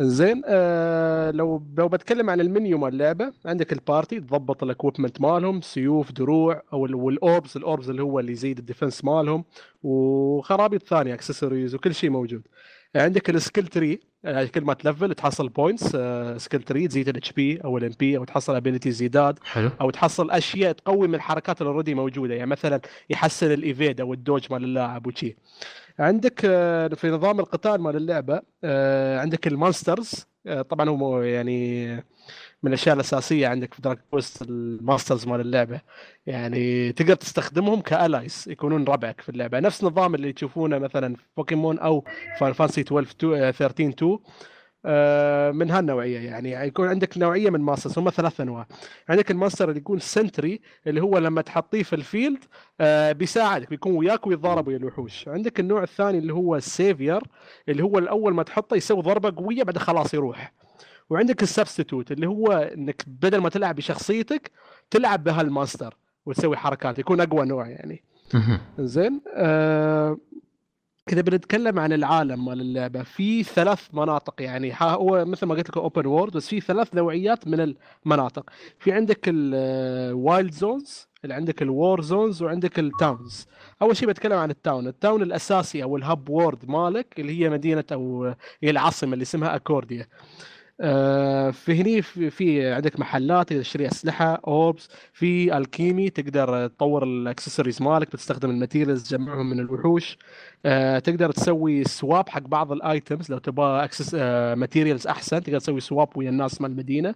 زين آه لو لو بتكلم عن المنيو مال اللعبة عندك ال party تضبط ال equipment مالهم سيوف دروع أو ال- وال orbs ال orbs اللي هو اللي يزيد ال defense مالهم وخرابيط ثانية اكسسوارز وكل شيء موجود. عندك ال skill tree يعني كل ما تلفل تحصل points skill tree تزيد ال HP أو ال MP أو تحصل ability حلو. أو تحصل أشياء تقوي من الحركات اللي already موجودة يعني مثلا يحسن ال evade أو ال dodge مال اللاعب وشي. عندك آه، في نظام القتال مال اللعبة آه، عندك ال monsters آه، طبعا هو يعني من الأشياء الأساسية عندك في Dragon Quest ال monsters مال اللعبة. يعني تقدر تستخدمهم ك allies يكونون ربعك في اللعبة. نفس نظام اللي تشوفونه مثلا في بوكيمون أو Final Fantasy 12 تو- آه، 13 2 آه، من هالنوعيه يعني يكون عندك نوعية من monsters هم ثلاث أنواع. عندك ال monster اللي يكون sentry اللي هو لما تحطيه في ال field آه، بيساعدك بيكون وياك ويتضارب ويا الوحوش. عندك النوع الثاني اللي هو ال saviour اللي هو الأول ما تحطه يسوي ضربة قوية بعد خلاص يروح. وعندك ال substitute اللي هو إنك بدل ما تلعب بشخصيتك تلعب بهال monster وتسوي حركات. يكون أقوى نوع يعني. زين؟ آه إذا بنتكلم عن العالم مال اللعبة في ثلاث مناطق يعني هو مثل ما قلت لك open world بس في ثلاث نوعيات من المناطق. في عندك ال wild zones اللي عندك ال war zones وعندك ال towns أول شيء بتكلم عن ال town ال town الأساسي أو ال hub world مالك اللي هي مدينة أو هي العاصمة اللي اسمها أكورديا. آه، في هني في, في عندك محلات تقدر تشتري أسلحة orbs في alchemy تقدر تطور الاكسسوارز مالك بتستخدم ال materials تجمعهم من الوحوش. آه، تقدر تسوي swap حق بعض ال items لو تبغى access materials أحسن. تقدر تسوي swap ويا الناس مال المدينة.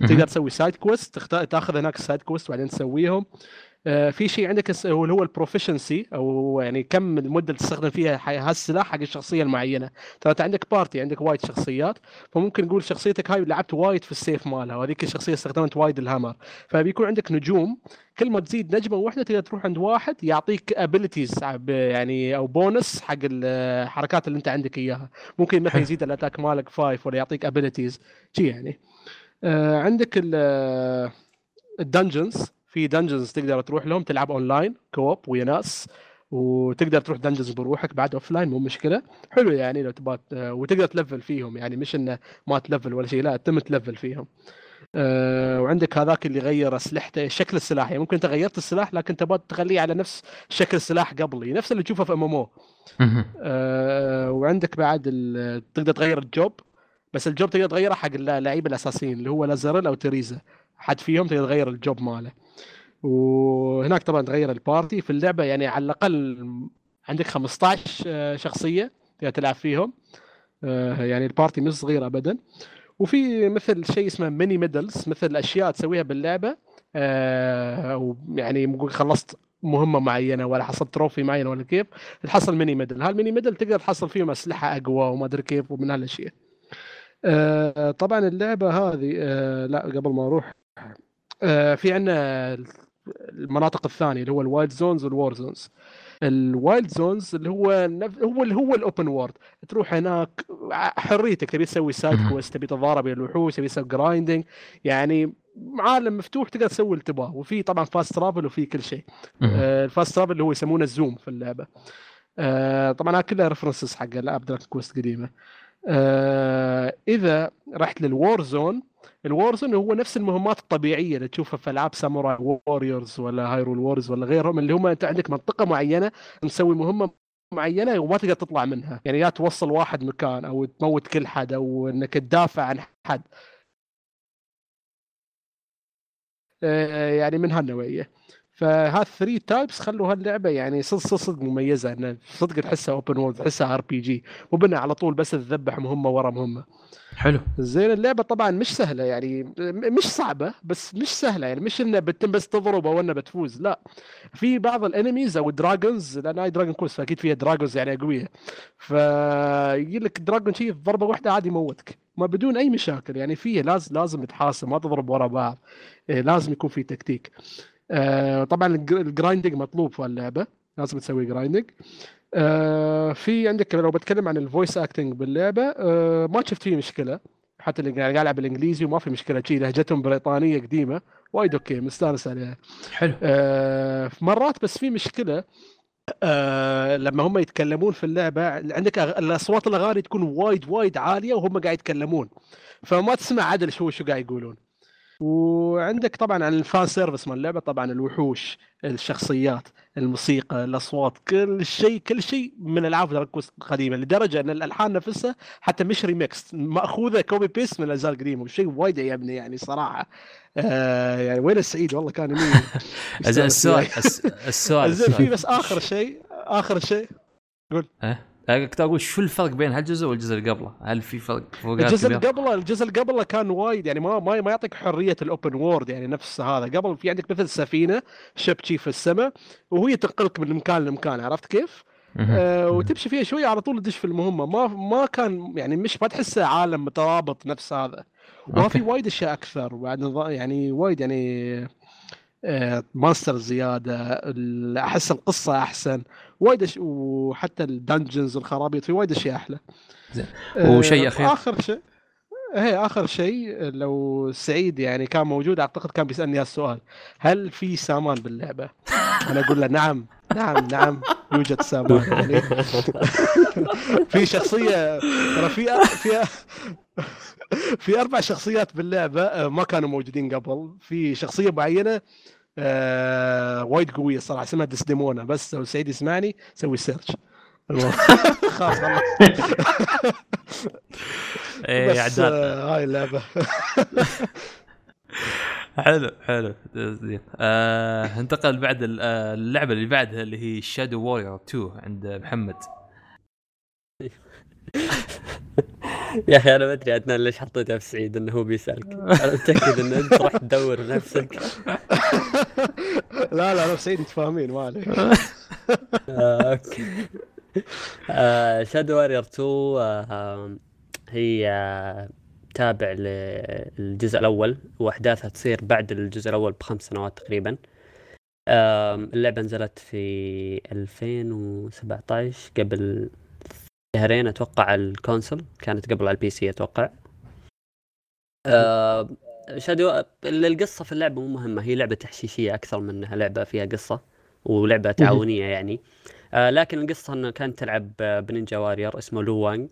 تقدر تسوي side quest تاخذ هناك side quest وبعدين تسويهم. آه، في شيء عندك اللي هو ال proficiency أو يعني كم المده اللي تستخدم فيها هالسلاح حق الشخصية المعينة. ترى أنت عندك party عندك وايد شخصيات فممكن نقول شخصيتك هاي لعبت وايد في السيف مالها وهذيك الشخصية استخدمت وايد ال hammer. فبيكون عندك نجوم كل ما تزيد نجمة واحدة تقدر تروح عند واحد يعطيك abilities يعني أو بونس حق الحركات اللي أنت عندك إياها. ممكن مثلا. يزيد ال attack مالك five ولا يعطيك abilities شي يعني. آه عندك ال- ال dungeons في dungeons تقدر تروح لهم تلعب online co-op ويا ناس وتقدر تروح dungeons بروحك بعد offline مو مشكلة. حلو يعني لو تبغى وتقدر تلفل فيهم يعني مش إنه ما تلفل ولا شيء لا تم تلفل فيهم. أه وعندك هذاك اللي غير أسلحته شكل السلاح يعني ممكن أنت غيرت السلاح لكن تبغى تخليه على نفس شكل السلاح قبلي نفس اللي تشوفه في MM. آه، وعندك بعد تقدر تغير ال job بس ال job تقدر تغيره حق اللعيبة الأساسيين اللي هو لازرل أو تريزا حد فيهم تقدر تغير ال job ماله. وهناك طبعا تغير ال party في اللعبة يعني على الأقل عندك 15 آه، شخصية تقدر تلعب فيهم. آه، يعني ال party مش صغير ابدا. وفي مثل شيء اسمه mini medals مثل أشياء تسويها باللعبة. آه، أو يعني ممكن خلصت مهمة معينة ولا حصلت trophy معين ولا كيف تحصل mini medal هال mini medal تقدر تحصل فيهم أسلحة أقوى وما أدري كيف ومن هالأشياء. آه، طبعا اللعبة هذه آه، لا قبل ما أروح آه، في عندنا المناطق الثانية اللي هو ال wild zones وال war zones. ال wild zones اللي هو نف- هو اللي هو ال open world تروح هناك حريتك تبي تسوي side. quest تبي تتضارب الوحوش تبي تسوي grinding يعني عالم مفتوح تقدر تسوي اللي تبغاه. وفي طبعا fast travel وفي كل شيء. آه، ال fast travel اللي هو يسمونه ال zoom في اللعبة. آه، طبعا هذا كلها references حق ألعاب Dragon Quest قديمة. آه، إذا رحت لل war zone ال war zone هو نفس المهمات الطبيعية اللي تشوفها في ألعاب Samurai Warriors ولا Hyrule Warriors ولا غيرهم اللي هم أنت عندك منطقة معينة مسوي مهمة معينة وما تقدر تطلع منها. يعني يا توصل واحد مكان أو تموت كل حد أو إنك تدافع عن حد. آه، يعني من هالنوعية. فهذ three types خلوا هاللعبة يعني صدق صدق مميزة إنه صدق تحسها open world تحسها RPG مو بنا على طول بس تذبح مهمه ورا مهمه حلو. زين اللعبة طبعا مش سهلة يعني مش صعبة بس مش سهلة يعني مش إنه بتم بس تضرب أو إنه بتفوز لا. في بعض ال enemies أو ال dragons لأن هاي Dragon Quest فأكيد فيها dragons يعني قوية. فيجي لك dragon شيء ضربة واحدة عادي يموتك. ما بدون أي مشاكل يعني فيه لازم لازم تحاسب ما تضرب ورا بعض. إيه، لازم يكون في تكتيك. آه، طبعا الجر- ال grinding مطلوب في اللعبة لازم تسوي grinding آه، في عندك لو بتكلم عن ال voice acting باللعبة آه، ما شفت فيه مشكلة. حتى اللي قاعد العب بالإنجليزي وما في مشكلة شي لهجتهم بريطانية قديمة وايد okay مستانس عليها. حلو. آه، مرات بس في مشكلة آه، لما هم يتكلمون في اللعبة عندك الأصوات الأغاني تكون وايد وايد عالية وهم قاعد يتكلمون. فما تسمع عدل شو شو قاعد يقولون. وعندك طبعا عن ال fan service مال اللعبة طبعا الوحوش الشخصيات الموسيقى الأصوات كل شيء كل شيء من ألعاب Dragon Quest القديمه لدرجة أن الألحان نفسها حتى مش ريميكس مأخوذة copy paste من الاجزاء القديمة وشيء وايد يعجبني يعني صراحة. آه يعني وين السعيد؟ والله كان يمين. زين السؤال الس- السؤال زين في. بس آخر شيء آخر شيء. إيه؟ كنت أقول شو الفرق بين هالجزء والجزء اللي قبله؟ هل في فرق الجزء اللي؟ قبله الجزء اللي قبله كان وايد يعني ما ما ما يعطيك حرية ال open world يعني نفس هذا قبل في عندك مثل سفينة ship شي في السماء وهي تنقلك من مكان لمكان عرفت كيف؟ آه. وتمشي فيها شوية على طول تدش في المهمة ما ما كان يعني مش ما تحسه عالم مترابط نفس هذا وما في. وايد أشياء أكثر وبعد يعني وايد يعني آه ماستر زيادة أحس القصة أحسن وايد أش... وحتى الدنجنز والخرابيط في وايد أشياء أحلى زين. آه، وشيء أخير؟ آخر شيء هي آخر شيء لو سعيد يعني كان موجود أعتقد كان بيسألني هالسؤال هل في سامان باللعبة؟ أنا أقول له نعم نعم نعم يوجد سامان يعني في شخصية ترى في في في أربع شخصيات باللعبة آه، ما كانوا موجودين قبل في شخصية معينة آه وايد قوية الصراحه اسمها ديسديمونا بس لو سعيد يسمعني سوي search خلاص خلاص. إيه بس عداد آه هاي اللعبة. حلو حلو. زين. آه انتقل بعد ال- آه، اللعبة اللي بعدها اللي هي Shadow Warrior 2 عند محمد. يا أخي أنا ما أدري عدنان ليش حطيتها في سعيد إنه هو بيسألك. أنا متأكد إن أنت راح تدور نفسك لا لا لا سعيد انت فاهمين ما عليك. آه، أوكي. Shadow Warrior 2 آه، هي آه، تابع للجزء الأول وأحداثها تصير بعد الجزء الأول بخمس سنوات تقريبا. اللعبة نزلت في 2017 قبل شهرين أتوقع على ال console كانت قبل على ال PC أتوقع. آه، Shadow القصة في اللعبة مو مهمة هي لعبة تحشيشية أكثر من إنها لعبة فيها قصة ولعبة تعاونية يعني. آه، لكن القصة إنه كانت تلعب ب ninja warrior اسمه Lo Wang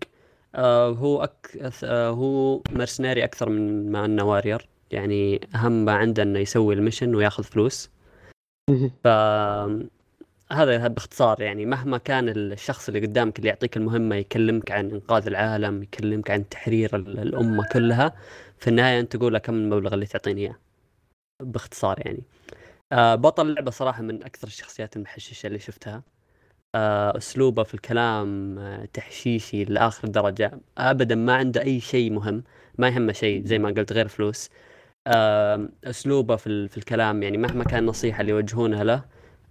آه، هو أك... آه، هو mercenary أكثر من ما إنه warrior. يعني أهم ما عنده إنه يسوي ال mission وياخذ فلوس. ف هذا باختصار يعني مهما كان الشخص اللي قدامك اللي يعطيك المهمة يكلمك عن إنقاذ العالم يكلمك عن تحرير ال- الأمة كلها في النهاية أنت تقول له كم المبلغ اللي تعطيني إياه. باختصار يعني. آه بطل اللعبة صراحة من أكثر الشخصيات المحششة اللي شفتها. آه أسلوبه في الكلام آه تحشيشي لآخر درجة. أبدا ما عنده أي شيء مهم ما يهمه شيء زي ما قلت غير فلوس. آه أسلوبه في, في الكلام يعني مهما كان النصيحة اللي يوجهونها له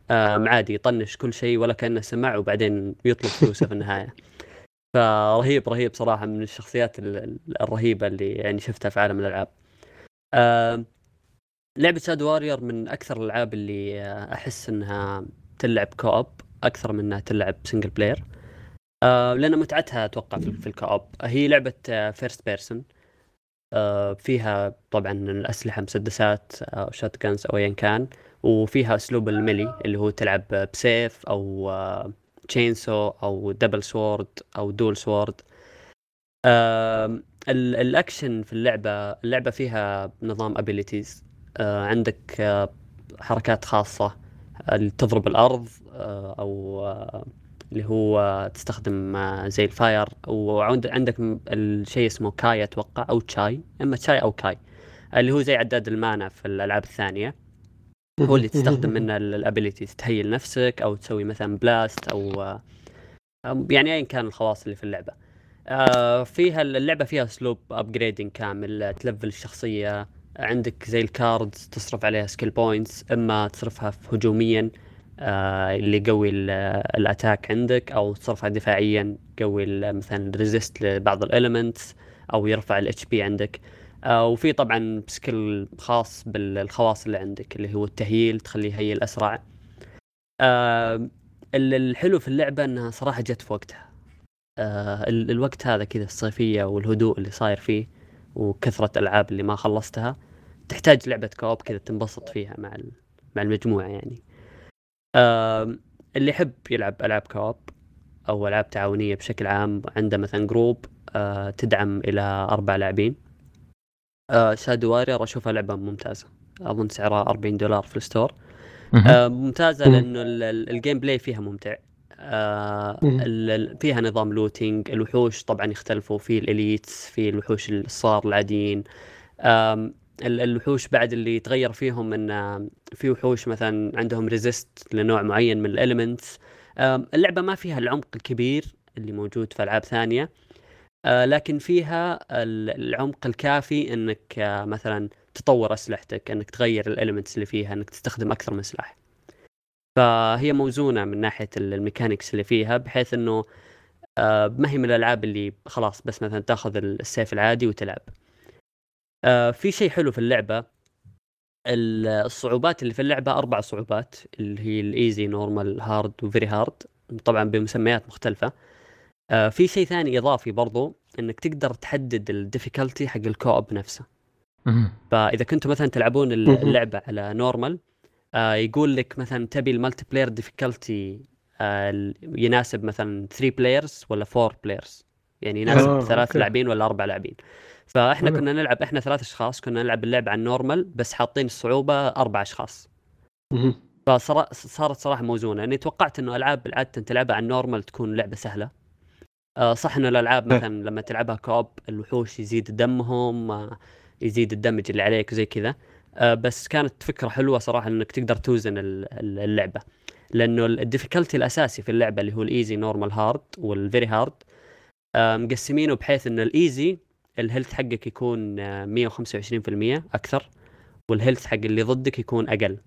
عادي يطنش كل شيء ولا كأنه سمع وبعدين يطلب فلوسه في النهاية. فرهيب رهيب صراحة من الشخصيات ال- ال- الرهيبة اللي يعني شفتها في عالم الألعاب. آم، لعبة Shadow Warrior من أكثر الألعاب اللي آه، أحس إنها تلعب co-op أكثر من إنها تلعب single player آه، لأن متعتها أتوقع في, ال co-op هي لعبة first person فيها طبعا الأسلحة مسدسات أو shotguns أو ايا كان. وفيها أسلوب ال melee اللي هو تلعب بسيف أو chainsaw أو double sword أو dual sword الأكشن في اللعبة اللعبة فيها نظام abilities عندك آه، حركات خاصة تضرب الأرض آه، أو آه، اللي هو تستخدم آه، زي ال fire وعندك الشيء اسمه ki أتوقع أو chi أما chi أو ki اللي هو زي عداد ال mana في الألعاب الثانية. هو اللي تستخدم منه ال ability تهيل نفسك أو تسوي مثلا blast أو يعني ايا كان الخواص اللي في اللعبة. آه، فيها اللعبة فيها اسلوب upgrading كامل تلفل الشخصية. عندك زي ال cards تصرف عليها skill points إما تصرفها هجوميا آه، اللي يقوي ال- ال attack عندك أو تصرفها دفاعيا يقوي مثلا ال resist لبعض ال elements أو يرفع ال HP عندك. وفي طبعا skill خاص بالخواص اللي عندك اللي هو التهييل تخليه يهيل أسرع. آه، ال- الحلو في اللعبة إنها صراحة جت في وقتها. آه، ال- الوقت هذا كذا الصيفية والهدوء اللي صاير فيه وكثرة الالعاب اللي ما خلصتها تحتاج لعبة co-op كذا تنبسط فيها مع مع المجموعة يعني. اللي يحب يلعب ألعاب co-op أو ألعاب تعاونية بشكل عام عنده مثلا group آه، تدعم إلى أربع لاعبين. Shadow Warrior أشوفها لعبة ممتازة. أظن سعرها 40 دولار في ال store. آه، ممتازة مم. لأنه ال- ال- ال gameplay فيها ممتع. آه، فيها نظام looting الوحوش طبعا يختلفوا. في ال elites في الوحوش الصغار العاديين. الوحوش بعد اللي يتغير فيهم إن في وحوش مثلا عندهم resist لنوع معين من ال elements اللعبة ما فيها العمق الكبير اللي موجود في ألعاب ثانية. آه، لكن فيها ال- العمق الكافي إنك آه، مثلا تطور أسلحتك إنك تغير ال elements اللي فيها إنك تستخدم أكثر من سلاح. فهي موزونة من ناحية ال- ال mechanics اللي فيها بحيث إنه آه، ما هي من الألعاب اللي خلاص بس مثلا تأخذ السيف العادي وتلعب. آه، في شيء حلو في اللعبة. ال- الصعوبات اللي في اللعبة أربع صعوبات اللي هي ال easy normal hard و very hard طبعا بمسميات مختلفة. آه، في شيء ثاني إضافي برضو إنك تقدر تحدد ال difficulty حق ال co-op نفسه فإذا كنتوا مثلا تلعبون. اللعبة على normal آه يقول لك مثلا تبي ال multiplayer difficulty آه يناسب مثلا 3 players ولا 4 players يعني يناسب آه، ثلاث. لاعبين ولا أربع لاعبين فإحنا. كنا نلعب إحنا ثلاث أشخاص كنا نلعب اللعبة على ال normal بس حاطين الصعوبه أربع أشخاص. فصارت صراحة موزونة يعني توقعت إنه ألعاب عادة تلعبها على ال normal تكون لعبة سهلة صح انه الألعاب إيه. مثلا لما تلعبها co-op الوحوش يزيد دمهم آه، يزيد ال damage اللي عليك وزي كذا. آه، بس كانت فكرة حلوة صراحة إنك تقدر توزن ال- ال- اللعبة. لأنه ال difficulty الأساسي في اللعبة اللي هو ال easy normal hard وال very hard مقسمينه بحيث انه ال easy ال health حقك يكون آه، 125% أكثر وال health حق اللي ضدك يكون أقل.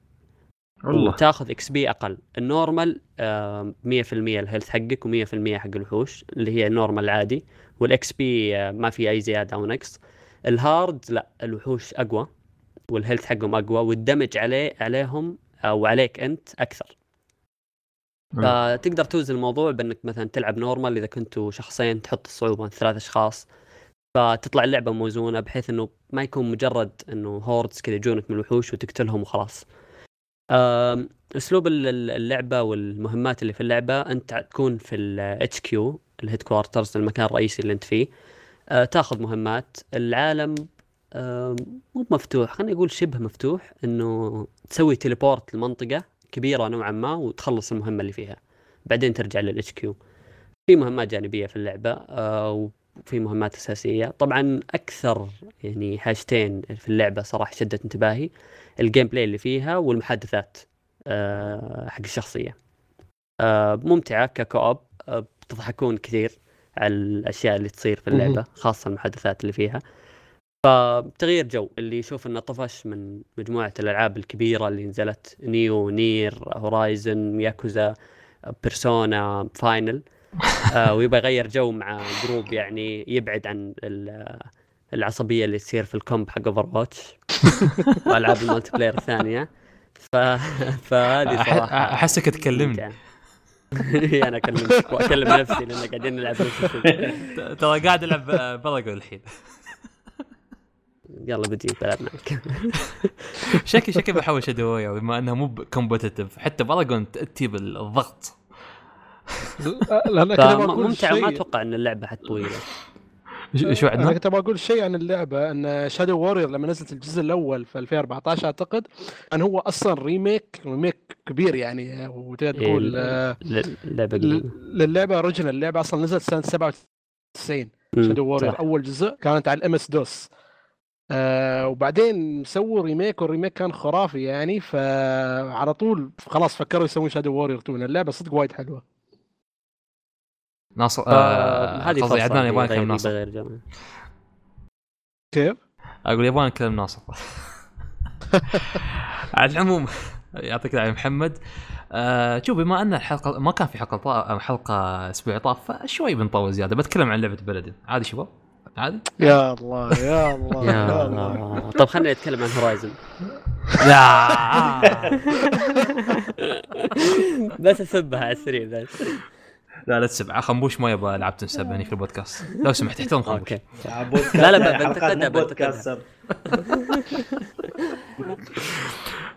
والله. وتاخذ XP أقل. ال normal آه، 100% ال health حقك و100% حق الوحوش اللي هي ال normal العادي وال XP آه، ما في أي زيادة أو نقص ال hard لا الوحوش أقوى وال health حقهم أقوى وال damage عليه عليهم أو عليك أنت أكثر. فتقدر توزن الموضوع بأنك مثلا تلعب normal إذا كنتوا شخصين تحط الصعوبة ثلاث أشخاص. فتطلع اللعبة موزونة بحيث إنه ما يكون مجرد إنه hordes كذا يجونك من الوحوش وتقتلهم وخلاص. أسلوب ال- ال- اللعبة والمهمات اللي في اللعبة أنت تكون في ال HQ ال headquarters المكان الرئيسي اللي أنت فيه. آه، تاخذ مهمات. العالم مو مفتوح خلينا نقول شبه مفتوح إنه تسوي teleport لمنطقة كبيرة نوعا ما وتخلص المهمة اللي فيها. بعدين ترجع لل HQ في مهمات جانبية في اللعبة آه، وفي مهمات أساسية. طبعا أكثر يعني حاجتين في اللعبة صراحة شدت انتباهي. ال gameplay اللي فيها والمحادثات آه، حق الشخصية آه، ممتعة ك co-op آه، بتضحكون كثير على الأشياء اللي تصير في اللعبة. خاصة المحادثات اللي فيها فتغيير جو اللي يشوف انه طفش من مجموعة الألعاب الكبيرة اللي نزلت نير هورايزن ياكوزا بيرسونا فاينل آه ويبغى يغير جو مع group يعني يبعد عن العصبية اللي تصير في ال comp حق اوفر واتش وألعاب ال multiplayer الثانية. ف... فهذه صراحة أحسك تكلمني. ممتعة. أنا اكلمك واكلم نفسي لأن قاعدين نلعب نفس الشيء. ترى قاعد ألعب بلغو الحين. يلا بجي بلعب معك. شكلي شكلي بحاول شادو بما انها مو كومبتتف حتى بلغون تاتي بالضغط لا فممتعه وما شيء. أتوقع إن اللعبة حتطويله. شو أنا عندنا؟ كنت بقول شيء عن اللعبة أن شادو وورير لما نزلت الجزء الأول في 2014 أعتقد ان هو أصلا ريميك ريميك كبير يعني وتقدر إيه، تقول آه، اللعبه ل- قديمة. للعبة اوريجنال اللعبة أصلا نزلت سنة 97 مم، شادو وورير. أول جزء كانت على الإم إس دوس آه وبعدين سووا remake وال remake كان خرافي يعني فعلى طول خلاص فكروا يسوون شادو وورير 2 اللعبة صدق وايد حلوة ناصر آه هذه قصدي عدنان يبغى نكلم ناصر. كيف؟ أقول يبغى نكلم ناصر. على العموم يعطيك العافية محمد. آه شوف بما أن الحلقة ما كان في حلقة. حلقة أسبوع طاف فشوي بنطول زيادة. بتكلم عن لعبة بلدن. عادي شباب؟ عادي؟ يا الله يا الله يا الله. طب خلينا نتكلم عن هورايزن لا. بس أسبها على السريع بس. لا لا تسب خنبوش ما يبغى ألعاب تنسب هني في البودكاست. لو سمحت احترم خنبوش لا، لا، بنتقدها، بودكاست.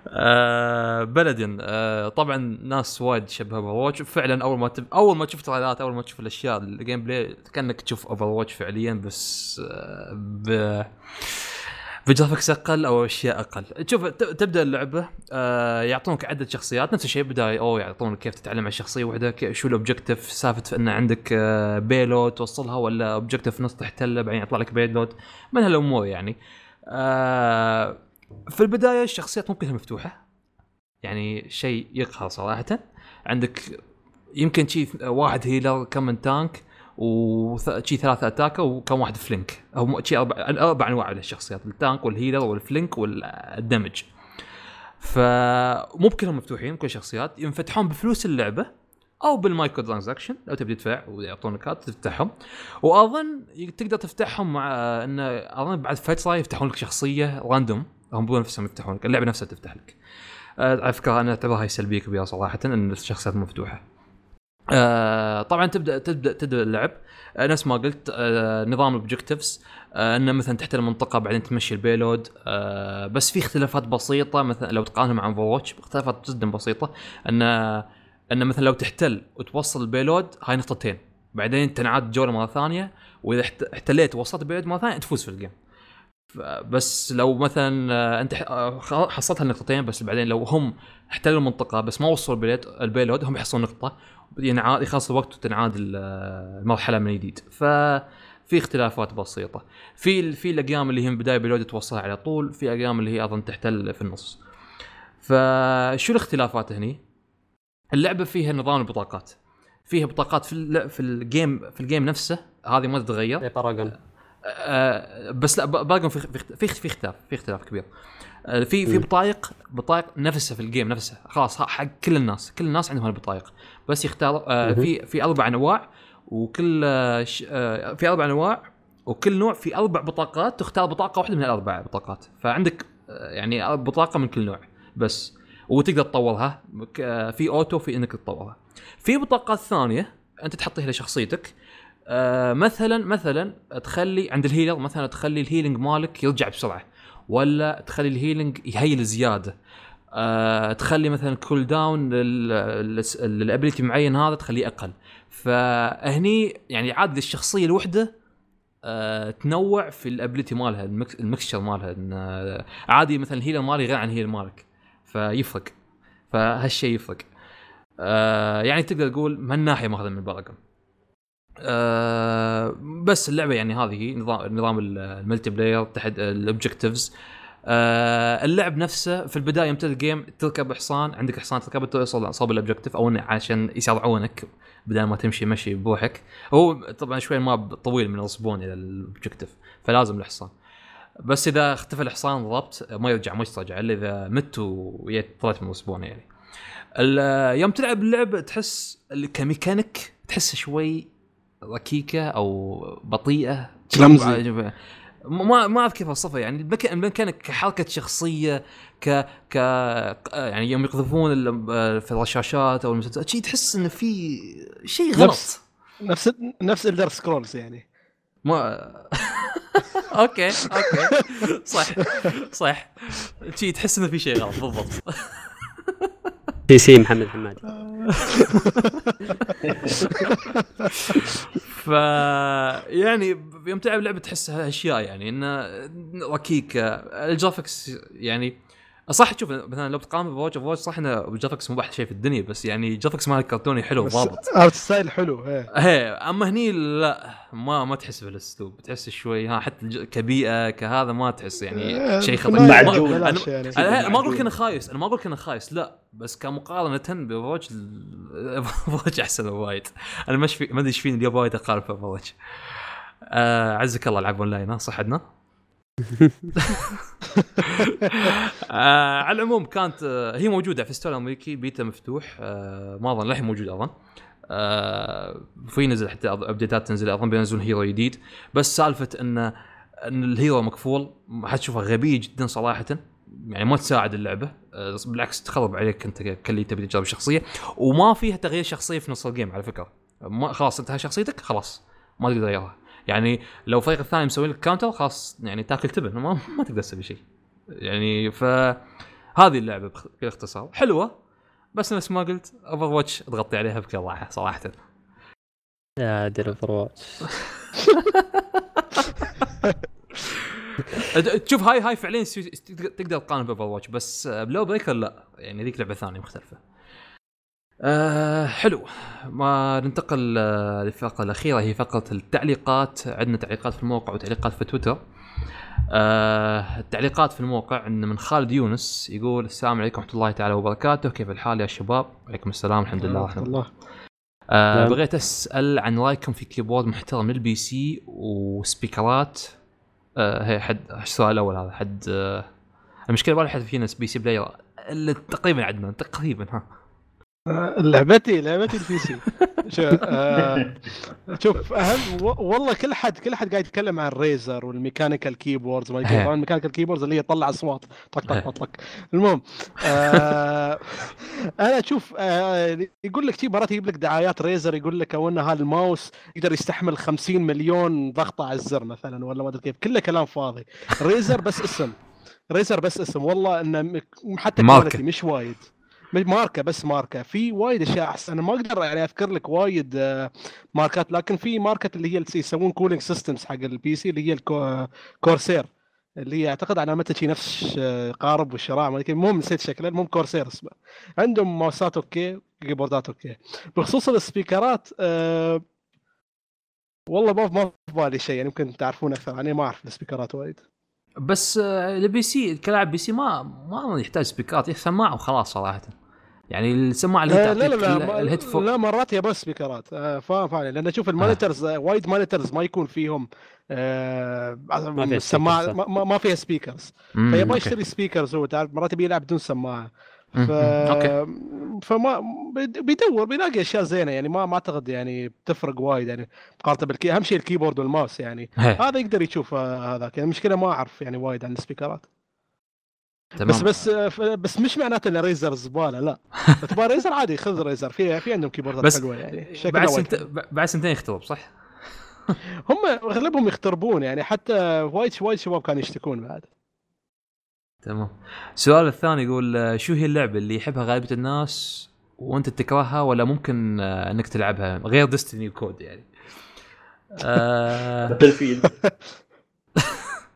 آه بلدن. آه طبعا ناس وايد شبه اوفر واتش فعلا أول ما تب... أول ما تشوف trailerات أول ما تشوف الأشياء ال gameplay كأنك تشوف اوفر واتش فعليا بس آه ب ب graphics أقل أو أشياء أقل. شوف تبدأ اللعبة آه يعطونك عدة شخصيات نفس الشيء بداية أو يعطونك كيف تتعلم على الشخصيه واحدة كي- شو ال objective سالفة إن عندك آه توصلها ولا objective نص تحتله بعدين يطلع لك payload من هالأمور يعني. آه في البداية الشخصيات مو كلها مفتوحة يعني شيء يقهر صراحة. عندك يمكن شي واحد healer كم من tank وشي ثلاثة attacker وكم واحد flank. أو شي أربع أربع أنواع للشخصيات التانك والهيلر والفلينك والدمج. فمو بكلهم مفتوحين كل الشخصيات. ينفتحون بفلوس اللعبة أو بال micro transaction لو تبي تدفع ويعطونك card تفتحهم. وأظن تقدر تفتحهم مع انه أظن بعد فترة يفتحون لك شخصية random هم بو نفسهم يفتحون لك اللعبة نفسها تفتح لك. على فكرة أنا اعتبرها هي سلبيه كبيرة صراحة أن الشخصيات مفتوحة. آه طبعا تبدا تبدأ تبدا اللعب. آه نفس ما قلت آه نظام ال objectives آه إنه مثلا تحتل المنطقة بعدين تمشي ال payload. آه بس في اختلافات بسيطة مثلا لو تقارنها مع اوفر اختلافات جدا بسيطة. إن إن مثلا لو تحتل وتوصل ال payload هاي نقطتين. بعدين تنعاد جولة مرة ثانية وإذا احت- احتليت ووصلت ال payload مرة ثانية تفوز في ال game بس لو مثلا آه، أنت آه، حصلت هالنقطتين بس بعدين لو هم احتلوا المنطقة بس ما وصلوا ال payload هم يحصلون نقطة. ينعاد يخلص الوقت وتنعاد ال- المرحلة من جديد. ففي اختلافات بسيطة. في في الأقيام اللي هي من بدايه payload توصلها على طول في أقيام اللي هي أظن تحتل في النص. فشو الاختلافات هني؟ اللعبة فيها نظام البطاقات. فيها بطاقات في ال- في ال game في ال game نفسه. هذه ما تتغير. زي باراجون آه، بس لا ب- باقي في في في في اختلاف في اختلاف كبير. آه، في في. بطايق بطايق نفسها في ال game نفسها خلاص حق كل الناس. كل الناس عندهم هالبطايق. بس يختار آه،. في في أربع أنواع وكل آه، آه، في أربع أنواع وكل نوع في أربع بطاقات تختار بطاقة واحدة من الأربع بطاقات. فعندك يعني بطاقة من كل نوع بس وتقدر تطورها في أوتو في إنك تطورها. في بطاقات ثانية أنت تحطيها لشخصيتك مثلا مثلا تخلي عند ال healer مثلا تخلي ال healing مالك يرجع بسرعة ولا تخلي ال healing يهيل زيادة. آه تخلي مثلا cool down لل ability معين هذا تخليه أقل. فهني يعني عاد الشخصيه الوحدة آه تنوع في ال ability مالها ال mix ال mixture مالها آه عادي مثلا ال healer مالي غير عن ال healer مالك فيفرق. فهالشيء يفرق. آه يعني تقدر تقول من ناحيه ماخذة من ال Paragon آه بس اللعبة يعني هذه نظام نظام ال- ال multiplayer تحت ال objectives آه اللعب نفسه في البداية يوم ال game تركب حصان عندك حصان تركبه توصل صوب ال objective أو عشان يسرعونك بدل ما تمشي مشي بروحك. هو طبعا شوي ما طويل من ال spawn إلى ال objective فلازم الحصان بس إذا اختفى الحصان ضبط ما يرجع ما يسترجع إلا إذا مت ويت طلعت من الصبون يعني. يوم تلعب اللعبه تحس كميكانيك تحس شوي ركيكة أو بطيئة. كلمزي. ما ما اعرف كيف اوصفها يعني المك- الميكانيك كحركة شخصية ك ك يعني يوم يقذفون في الرشاشات أو المسدسات شيء تحس إنه في شيء غلط. نفس نفس نفس Elder Scrolls يعني. ما okay okay. صح صح. شيء تحس إنه في شيء غلط بالضبط. سي سي محمد حمادي. ف يعني يوم تلعب لعبة تحس أشياء يعني انه ركيكه ال graphics يعني صح تشوف مثلا لو بتقارن بواتش اوف صح إنه ال graphics مو بحت شيء في الدنيا بس يعني ال graphics مال الكرتوني حلو ضابط art style حلو إيه هي أما هني لا ما ما تحس بالأسلوب تحس شوي ها حتى كبيئة كهذا ما تحس يعني شيء خطير ما- معجون. أنا- يعني. أنا ما أقول لك إنه خايس أنا ما أقول لك إنه خايس لا بس كمقارنة ب Overwatch أحسن وايد أنا ما أدري إيش فيني اليوم وايد أقارن Overwatch آه عزك الله العب أونلاين ها صح عدنا؟ آه على العموم كانت آه هي موجودة في store الأمريكي بيتا مفتوح آه ما أظن للحين موجود أظن. آه في نزل حتى أبديتات تنزل أظن بينزلون hero جديد. بس سالفة إن إن ال hero مقفول حتشوفها غبيه جدا صراحة. يعني ما تساعد اللعبة. آه، بالعكس تخرب عليك أنت كلي تبي تجرب الشخصيه وما فيها تغيير شخصية في نص ال game على فكرة. ما خلاص انتهى شخصيتك خلاص ما تقدر تغيرها. يعني لو الفريق الثاني مسوي لك counter خلاص يعني تاكل تبن ما, ما تقدر تسوي شيء. يعني ف هذه اللعبة باختصار. حلوة بس نفس ما قلت Overwatch تغطي عليها بكل راحة صراحة. يا دير Overwatch تشوف هاي هاي فعليا تقدر تقارن ب Overwatch بس بلو بريكر لا. يعني ذيك لعبة ثانية مختلفة. آه حلو. ما ننتقل آه، للفقرة الأخيرة هي فقرة التعليقات. عندنا تعليقات في الموقع وتعليقات في تويتر. آه التعليقات في الموقع عندنا من خالد يونس يقول السلام عليكم ورحمة الله تعالى وبركاته. كيف الحال يا شباب؟ وعليكم السلام الحمد لله. ورحمة الله. آه نعم. بغيت أسأل عن رايكم في keyboard محترم لل PC وسبيكرات. آه هي حد السؤال الأول هذا حد آه المشكلة ولا حد فينا PC player تقريبا عندنا تقريبا ها. لعبتي لعبتي ال PC شوف آه شوف أهم والله كل حد كل حد قاعد يتكلم عن Razer وال mechanical keyboards ما. طبعا ال mechanical keyboards اللي هي تطلع أصوات. طق طق طق المهم آه أنا أشوف آه يقول لك شي مرات يجيب لك دعايات Razer يقول لك أو ان هذا الماوس يقدر يستحمل 50 مليون ضغطة على الزر مثلا ولا ما أدري كيف. كله كلام فاضي. Razer بس اسم. Razer بس اسم. والله إنه حتى. quality مش وايد. ماركة بس ماركة. في وايد أشياء أحسن. أنا ما أقدر يعني أذكر لك وايد آه، ماركات لكن في ماركة اللي هي يسوون cooling systems حق ال PC اللي هي ال Corsair اللي هي اعتقد علامتها شي نفس آه، قارب والشراع. المهم نسيت شكله المهم Corsair اسمه. عندهم ماوسات okay كيبوردات okay. بخصوص السبيكرات أه والله ما في بالي شيء يعني يمكن تعرفون أكثر عني ما أعرف السبيكرات وايد. بس آه، البي سي كلاعب PC ما ما يحتاج سبيكرات يحتاج سماعة وخلاص صراحة. يعني السماعة اللي آه، لا لا تعطيك لا ما- ال headphone لا مرات يا بس سبيكرات. آه، فاهم فاهم. لأن أشوف ال monitors آه، وايد monitors ما يكون فيهم آه، فيها السماعه speakers، صح. ما, ما- ما فيها speakers. فيبغى. يشتري speakers هو تعرف مرات يبي يلعب بدون سماعة. ف... okay. فما بيد- بيدور بيلاقي أشياء زينة يعني ما ما أعتقد يعني بتفرق وايد يعني. مقارنه بالكي أهم شيء ال keyboard وال mouse يعني. هي، هذا يقدر يشوف آه، هذاك. يعني المشكلة ما أعرف يعني وايد عن السبيكرات. تمام. بس بس آه، بس مش معناته إن Razer زبالة لا. تبغى Razer عادي خذ Razer في في عندهم كيبوردات حلوة يعني بعد سنت... بعد سنتين يخترب صح؟ هم أغلبهم يختربون يعني حتى وايد وايد شباب كانوا يشتكون بعد. تمام. السؤال الثاني يقول آه، شو هي اللعبة اللي يحبها غالبية الناس وأنت تكرهها ولا ممكن آه، إنك تلعبها؟ غير Destiny COD يعني. آه... Battlefield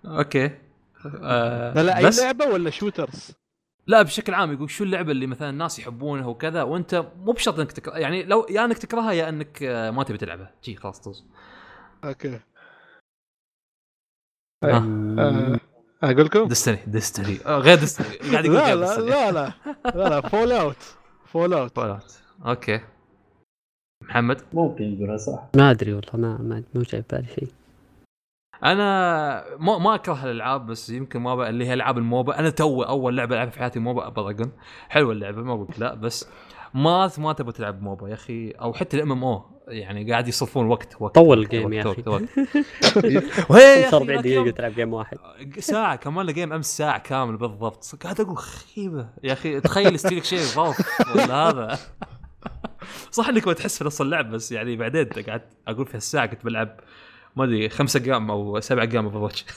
okay. آه... لا لا أي بس لعبة ولا shooters لا بشكل عام يقول شو اللعبة اللي مثلا الناس يحبونها وكذا وأنت مو بشرط إنك تكره يعني لو يا إنك تكرهها يا إنك آه، ما تبي تلعبها. شي خلاص طز. okay. آه. آه، أقول لكم؟ Destiny Destiny آه، غير Destiny قاعد يقول لا لا لا لا لا. لا فول اوت فول اوت. أوكي. محمد؟ ممكن نقولها صح. ما أدري والله ما ما مو جاي بالي شيء. أنا ما ما أكره الألعاب بس يمكن ما اللي هي ألعاب ال MOBA. أنا تو أول لعبة ألعبها في حياتي MOBA Paragon حلوة اللعبة ما قلت لا بس ما ما تبغى تلعب MOBA يا أخي. أو حتى ال MMO يعني قاعد يصرفون وقت وقت طول وقت- ال game يا وقت- أخي. وقت- وهي يا أخي 45 ذاك دقيقة يوم- تلعب game واحد. ساعة كمان ال game أمس ساعة كامل بالضبط. قاعد أقول خيبة. يا أخي تخيل يستوي لك شيء غلط ولا هذا. صح إنك ما تحس في نص اللعب بس يعني بعدين قعدت أقول في الساعة كنت بلعب ما أدري خمسة جرام أو سبعة جرام Overwatch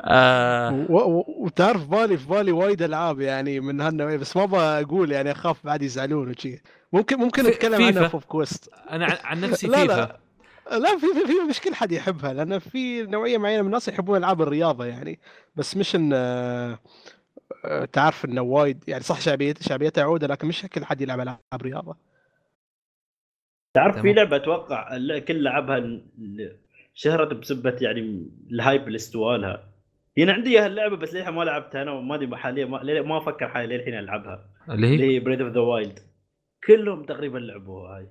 آه. و- و- وتعرف بالي في بالي وايد ألعاب يعني من هالنوعية بس ما بقول يعني أخاف بعد يزعلون وشي. ممكن ممكن نتكلم. عنها في Quest أنا عن- نفسي لا، لا. لا في في في مش كل حد يحبها لأن في نوعية معينة من الناس يحبون ألعاب الرياضة يعني. بس مش إن آه، تعرف إنه وايد يعني صح شعبيه شعبيتها عودة لكن مش كل حد يلعب ألعاب رياضة. تعرف في. لعبة أتوقع ال- كل لعبها شهرت بسبة يعني ال hype اللي استوى لها هنا عندي هاللعبه بس للحين ما لعبتها أنا وما أدري حاليا ما, ما أفكر حاليا للحين ألعبها. اللي هي؟ اللي هي Breath of the Wild كلهم تقريبا لعبوها هاي.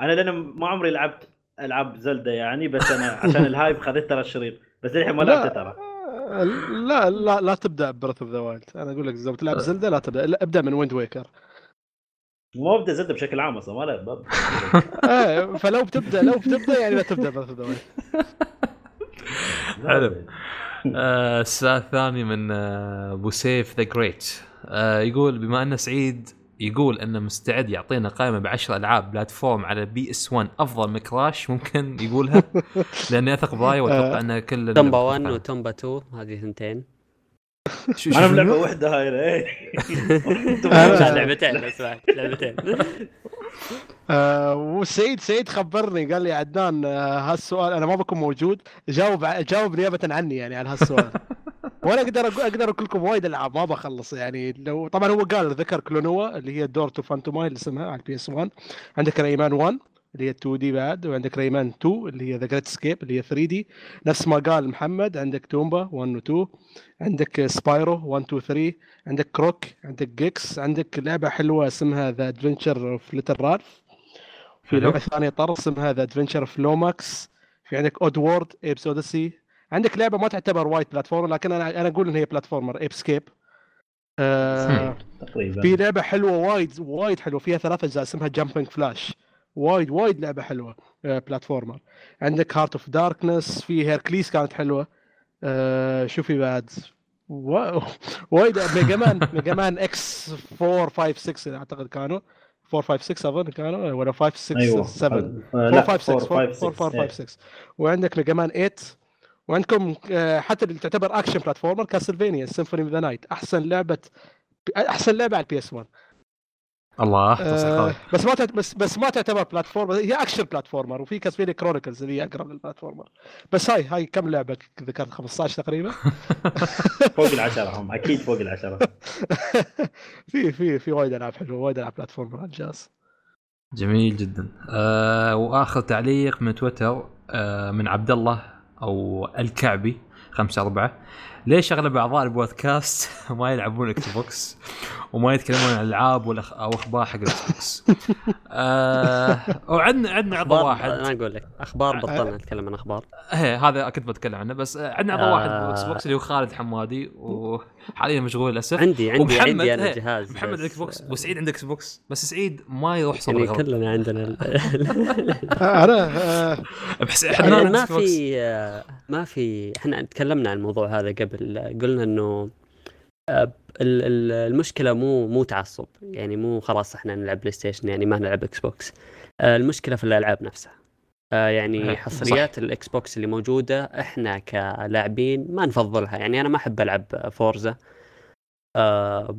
أنا لأن ما عمري لعبت ألعاب Zelda يعني بس أنا عشان ال hype خذيت ترى الشريط بس للحين ما. لعبته ترى. لا لا لا تبدأ Breath of the Wild أنا أقول لك إذا بتلعب Zelda لا تبدأ. لا ابدأ من Wind Waker ما ابدا Zelda بشكل عام أصلا ما لعب آه فلو بتبدأ لو بتبدأ يعني لا تبدأ the Wild حلو. آه، السؤال الثاني من آه، أبو سيف the Great يقول بما أن سعيد يقول أنه مستعد يعطينا قائمة بعشر ألعاب platform على PS 1 أفضل من Crash ممكن يقولها؟ لأني أثق برايه وأتوقع أن كل Tomba 1 و Tomba 2 هذه ثنتين. أنا شو بلعبة واحدة هاي إيه. آه. لعبتين لو سمحت لعبتين. آه وسعيد سعيد خبرني قال لي عدنان آه هالسؤال أنا ما بكون موجود جاوب جاوب نيابة عني يعني عن هالسؤال. وأنا أقدر أقدر أقول لكم وايد ألعاب ما بخلص يعني. لو طبعا هو قال ذكر Klonoa اللي هي Door to Phantomile اللي اسمها على ال PS 1 عندك Rayman 1 اللي هي 2D بعد وعندك Rayman 2 اللي هي The Great Escape اللي هي 3D نفس ما قال محمد عندك Tomba 1 و 2 عندك Spyro 1 2 3 عندك Croc عندك Gex عندك لعبة حلوة اسمها The Adventure of Little Ralph في. لعبة ثانية طرف اسمها The Adventure of Lomax في عندك Oddworld Abe's Oddysee عندك لعبة ما تعتبر وايد platform لكن أنا أنا أقول إن هي platformer Ape Escape آه تقريبا. في لعبة حلوة وايد وايد حلوة. فيها ثلاث أجزاء اسمها Jumping Flash وايد وايد لعبة حلوة آه platformer عندك Heart of Darkness في Hercules كانت حلوة آه شو في بعد. وا- وايد Mega Man Mega Man X 4 5 6 أعتقد كانوا. 4 5 6 أظن كانوا ولا 5 6 أيوه. 7 آه، 4 لا 5 6 4 4 5 4 5 6 وعندك Mega Man 8 وعندكم آه، حتى اللي تعتبر action platformer Castlevania Symphony of the Night أحسن لعبة أحسن لعبة على ال PS 1 الله آه بس ما بس بس ما تعتبر platformer هي action platformer وفي Castlevania Chronicles اللي هي أقرب لل platformer بس هاي هاي كم لعبة ذكرت؟ 15 تقريبا؟ فوق العشرة هم أكيد فوق العشرة. في في في وايد ألعاب حلوة وايد ألعاب platformer على الجهاز. جميل جدا. آه وآخر تعليق من تويتر آه من عبد الله أو الكعبي خمسة أربعة. ليش أغلب أعضاء البودكاست ما يلعبون Xbox وما يتكلمون عن ألعاب ولا أو أخبار حق ال Xbox آه وعندنا عندنا عضو أخبار واحد. أنا أقول لك أخبار بطلنا نتكلم عن أخبار. إيه هذا كنت بتكلم عنه بس آه، عندنا عضو آه. واحد بال Xbox اللي هو خالد حمادي وحاليا مشغول للأسف. عندي عندي ومحمد- عندي أنا جهاز محمد ال Xbox وسعيد عنده Xbox بس سعيد ما يروح صوب يعني كلنا عندنا آه، أنا آه ما في ما في إحنا تكلمنا عن الموضوع هذا قبل قلنا إنه آه، ال- ال- المشكلة مو مو تعصب. يعني مو خلاص إحنا نلعب PlayStation يعني ما نلعب Xbox آه، المشكلة في الألعاب نفسها. آه، يعني حصريات ال Xbox اللي موجودة إحنا كلاعبين ما نفضلها. يعني أنا ما أحب ألعب Forza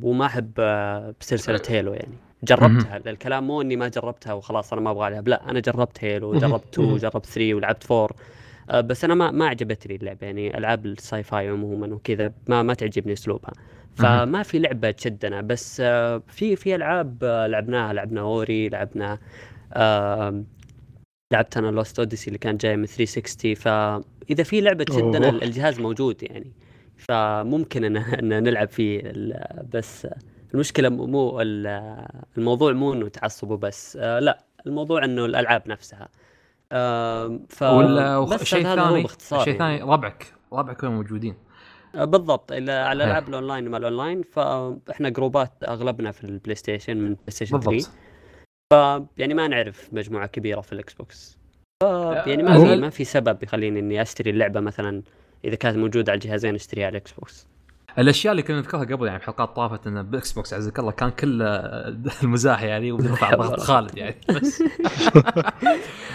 وما أحب بسلسلة Halo يعني. جربتها. الكلام مو إني ما جربتها وخلاص أنا ما أبغى ألعب. لا أنا جربت Halo جربت 2 مهم. جربت 3 ولعبت 4 آه، بس أنا ما ما عجبتني اللعبة يعني ألعاب ال sci-fi عموما وكذا ما ما تعجبني أسلوبها. فما في لعبة تشدنا بس آه، في في ألعاب آه، لعبناها لعبنا Ori لعبنا آه، لعبت أنا Lost Odyssey اللي كان جاي من 360 فاذا في لعبة تشدنا. الجهاز موجود يعني فممكن أن نلعب فيه بس المشكلة مو- مو ال- الموضوع مو إنه تعصب وبس آه، لا الموضوع إنه الألعاب نفسها. آه، ف ولا بس شيء ثاني باختصار شيء يعني. ثاني ربعك ربعك وين موجودين؟ آه، بالضبط على إيه. العاب الأونلاين وما الأونلاين فاحنا group ات أغلبنا في ال PlayStation من PlayStation 3 بالضبط. ف يعني ما نعرف مجموعة كبيرة في ال Xbox. ف يعني ما في ما في سبب يخليني إني أشتري اللعبة مثلا إذا كانت موجودة على الجهازين أشتريها على ال Xbox. الأشياء اللي كنا نذكرها قبل يعني بحلقات طافت إنه ب Xbox عزك الله كان كل المزاح يعني ونرفع ضغط خالد يعني بس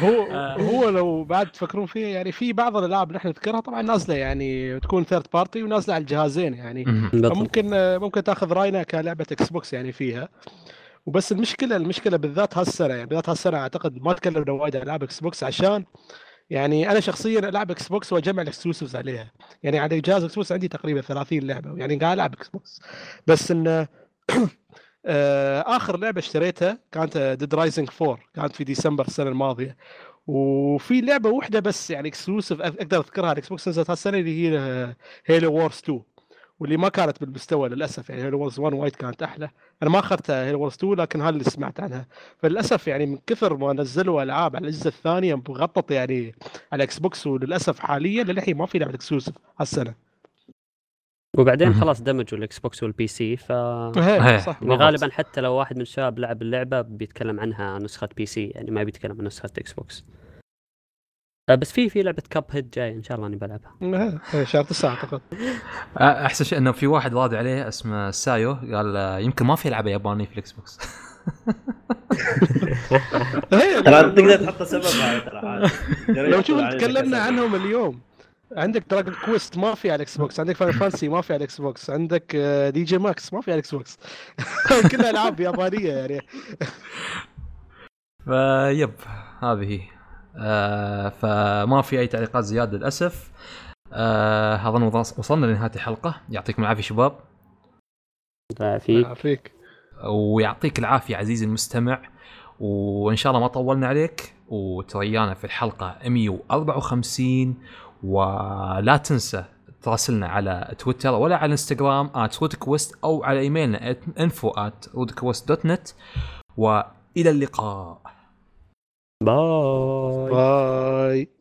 هو آه. هو لو بعد تفكرون فيه يعني في بعض الألعاب اللي إحنا نذكرها طبعا نازلة يعني تكون third party ونازلة على الجهازين يعني. بالضبط فممكن ممكن تأخذ رأينا كلعبة Xbox يعني فيها وبس المشكلة المشكلة بالذات هالسنة يعني بالذات هالسنة أعتقد ما تكلمنا وايد عن ألعاب Xbox عشان يعني أنا شخصيا ألعب Xbox وأجمع ال exclusives عليها. يعني على جهاز Xbox عندي تقريبا 30 لعبة يعني قاعد ألعب Xbox بس إن آه، آخر لعبة اشتريتها كانت Dead Rising 4 كانت في ديسمبر السنة الماضية. وفي لعبة واحدة بس يعني exclusive أقدر أذكرها ال Xbox نزلت هالسنه اللي هي Halo Wars 2 واللي ما كانت بالمستوى للأسف يعني Halo Wars 1 وايد كانت أحلى. أنا ما اخذتها Halo Wars 2 لكن هذا اللي سمعت عنها. فللأسف يعني من كثر ما نزلوا ألعاب على الأجهزة الثانية مغطي يعني على Xbox وللأسف حاليا للحين ما في لعبة exclusive هالسنة. وبعدين. خلاص دمجوا ال Xbox وال PC ف يعني. غالبا حتى لو واحد من الشباب لعب اللعبة بيتكلم عنها نسخة PC يعني ما بيتكلم عن نسخة Xbox بس في في لعبة Cuphead جاية إن شاء الله إني بلعبها. هي- هي شهر 9 أعتقد. أحسن شيء إنه في واحد راد عليه اسمه سايو قال آه، يمكن ما في لعبة يابانية في ال Xbox. هي- ترى تقدر تحط سبب. لو شوف تكلمنا. عنهم اليوم عندك Dragon Quest ما في على ال Xbox عندك Final Fantasy ما في على ال Xbox عندك آه، DJMax ما في على ال Xbox. كلها ألعاب يابانية يعني. فيب هذه هي. آه فما في أي تعليقات زيادة للأسف. آه اظن وص- وصلنا لنهاية الحلقة. يعطيكم العافية شباب. في فيك ويعطيك العافية عزيزي المستمع. وإن شاء الله ما طولنا عليك. وتريانا في الحلقة 154 ولا تنسى تراسلنا على تويتر ولا على إنستغرام @rudquest أو على إيميلنا info@rudquest.net وإلى اللقاء. bye bye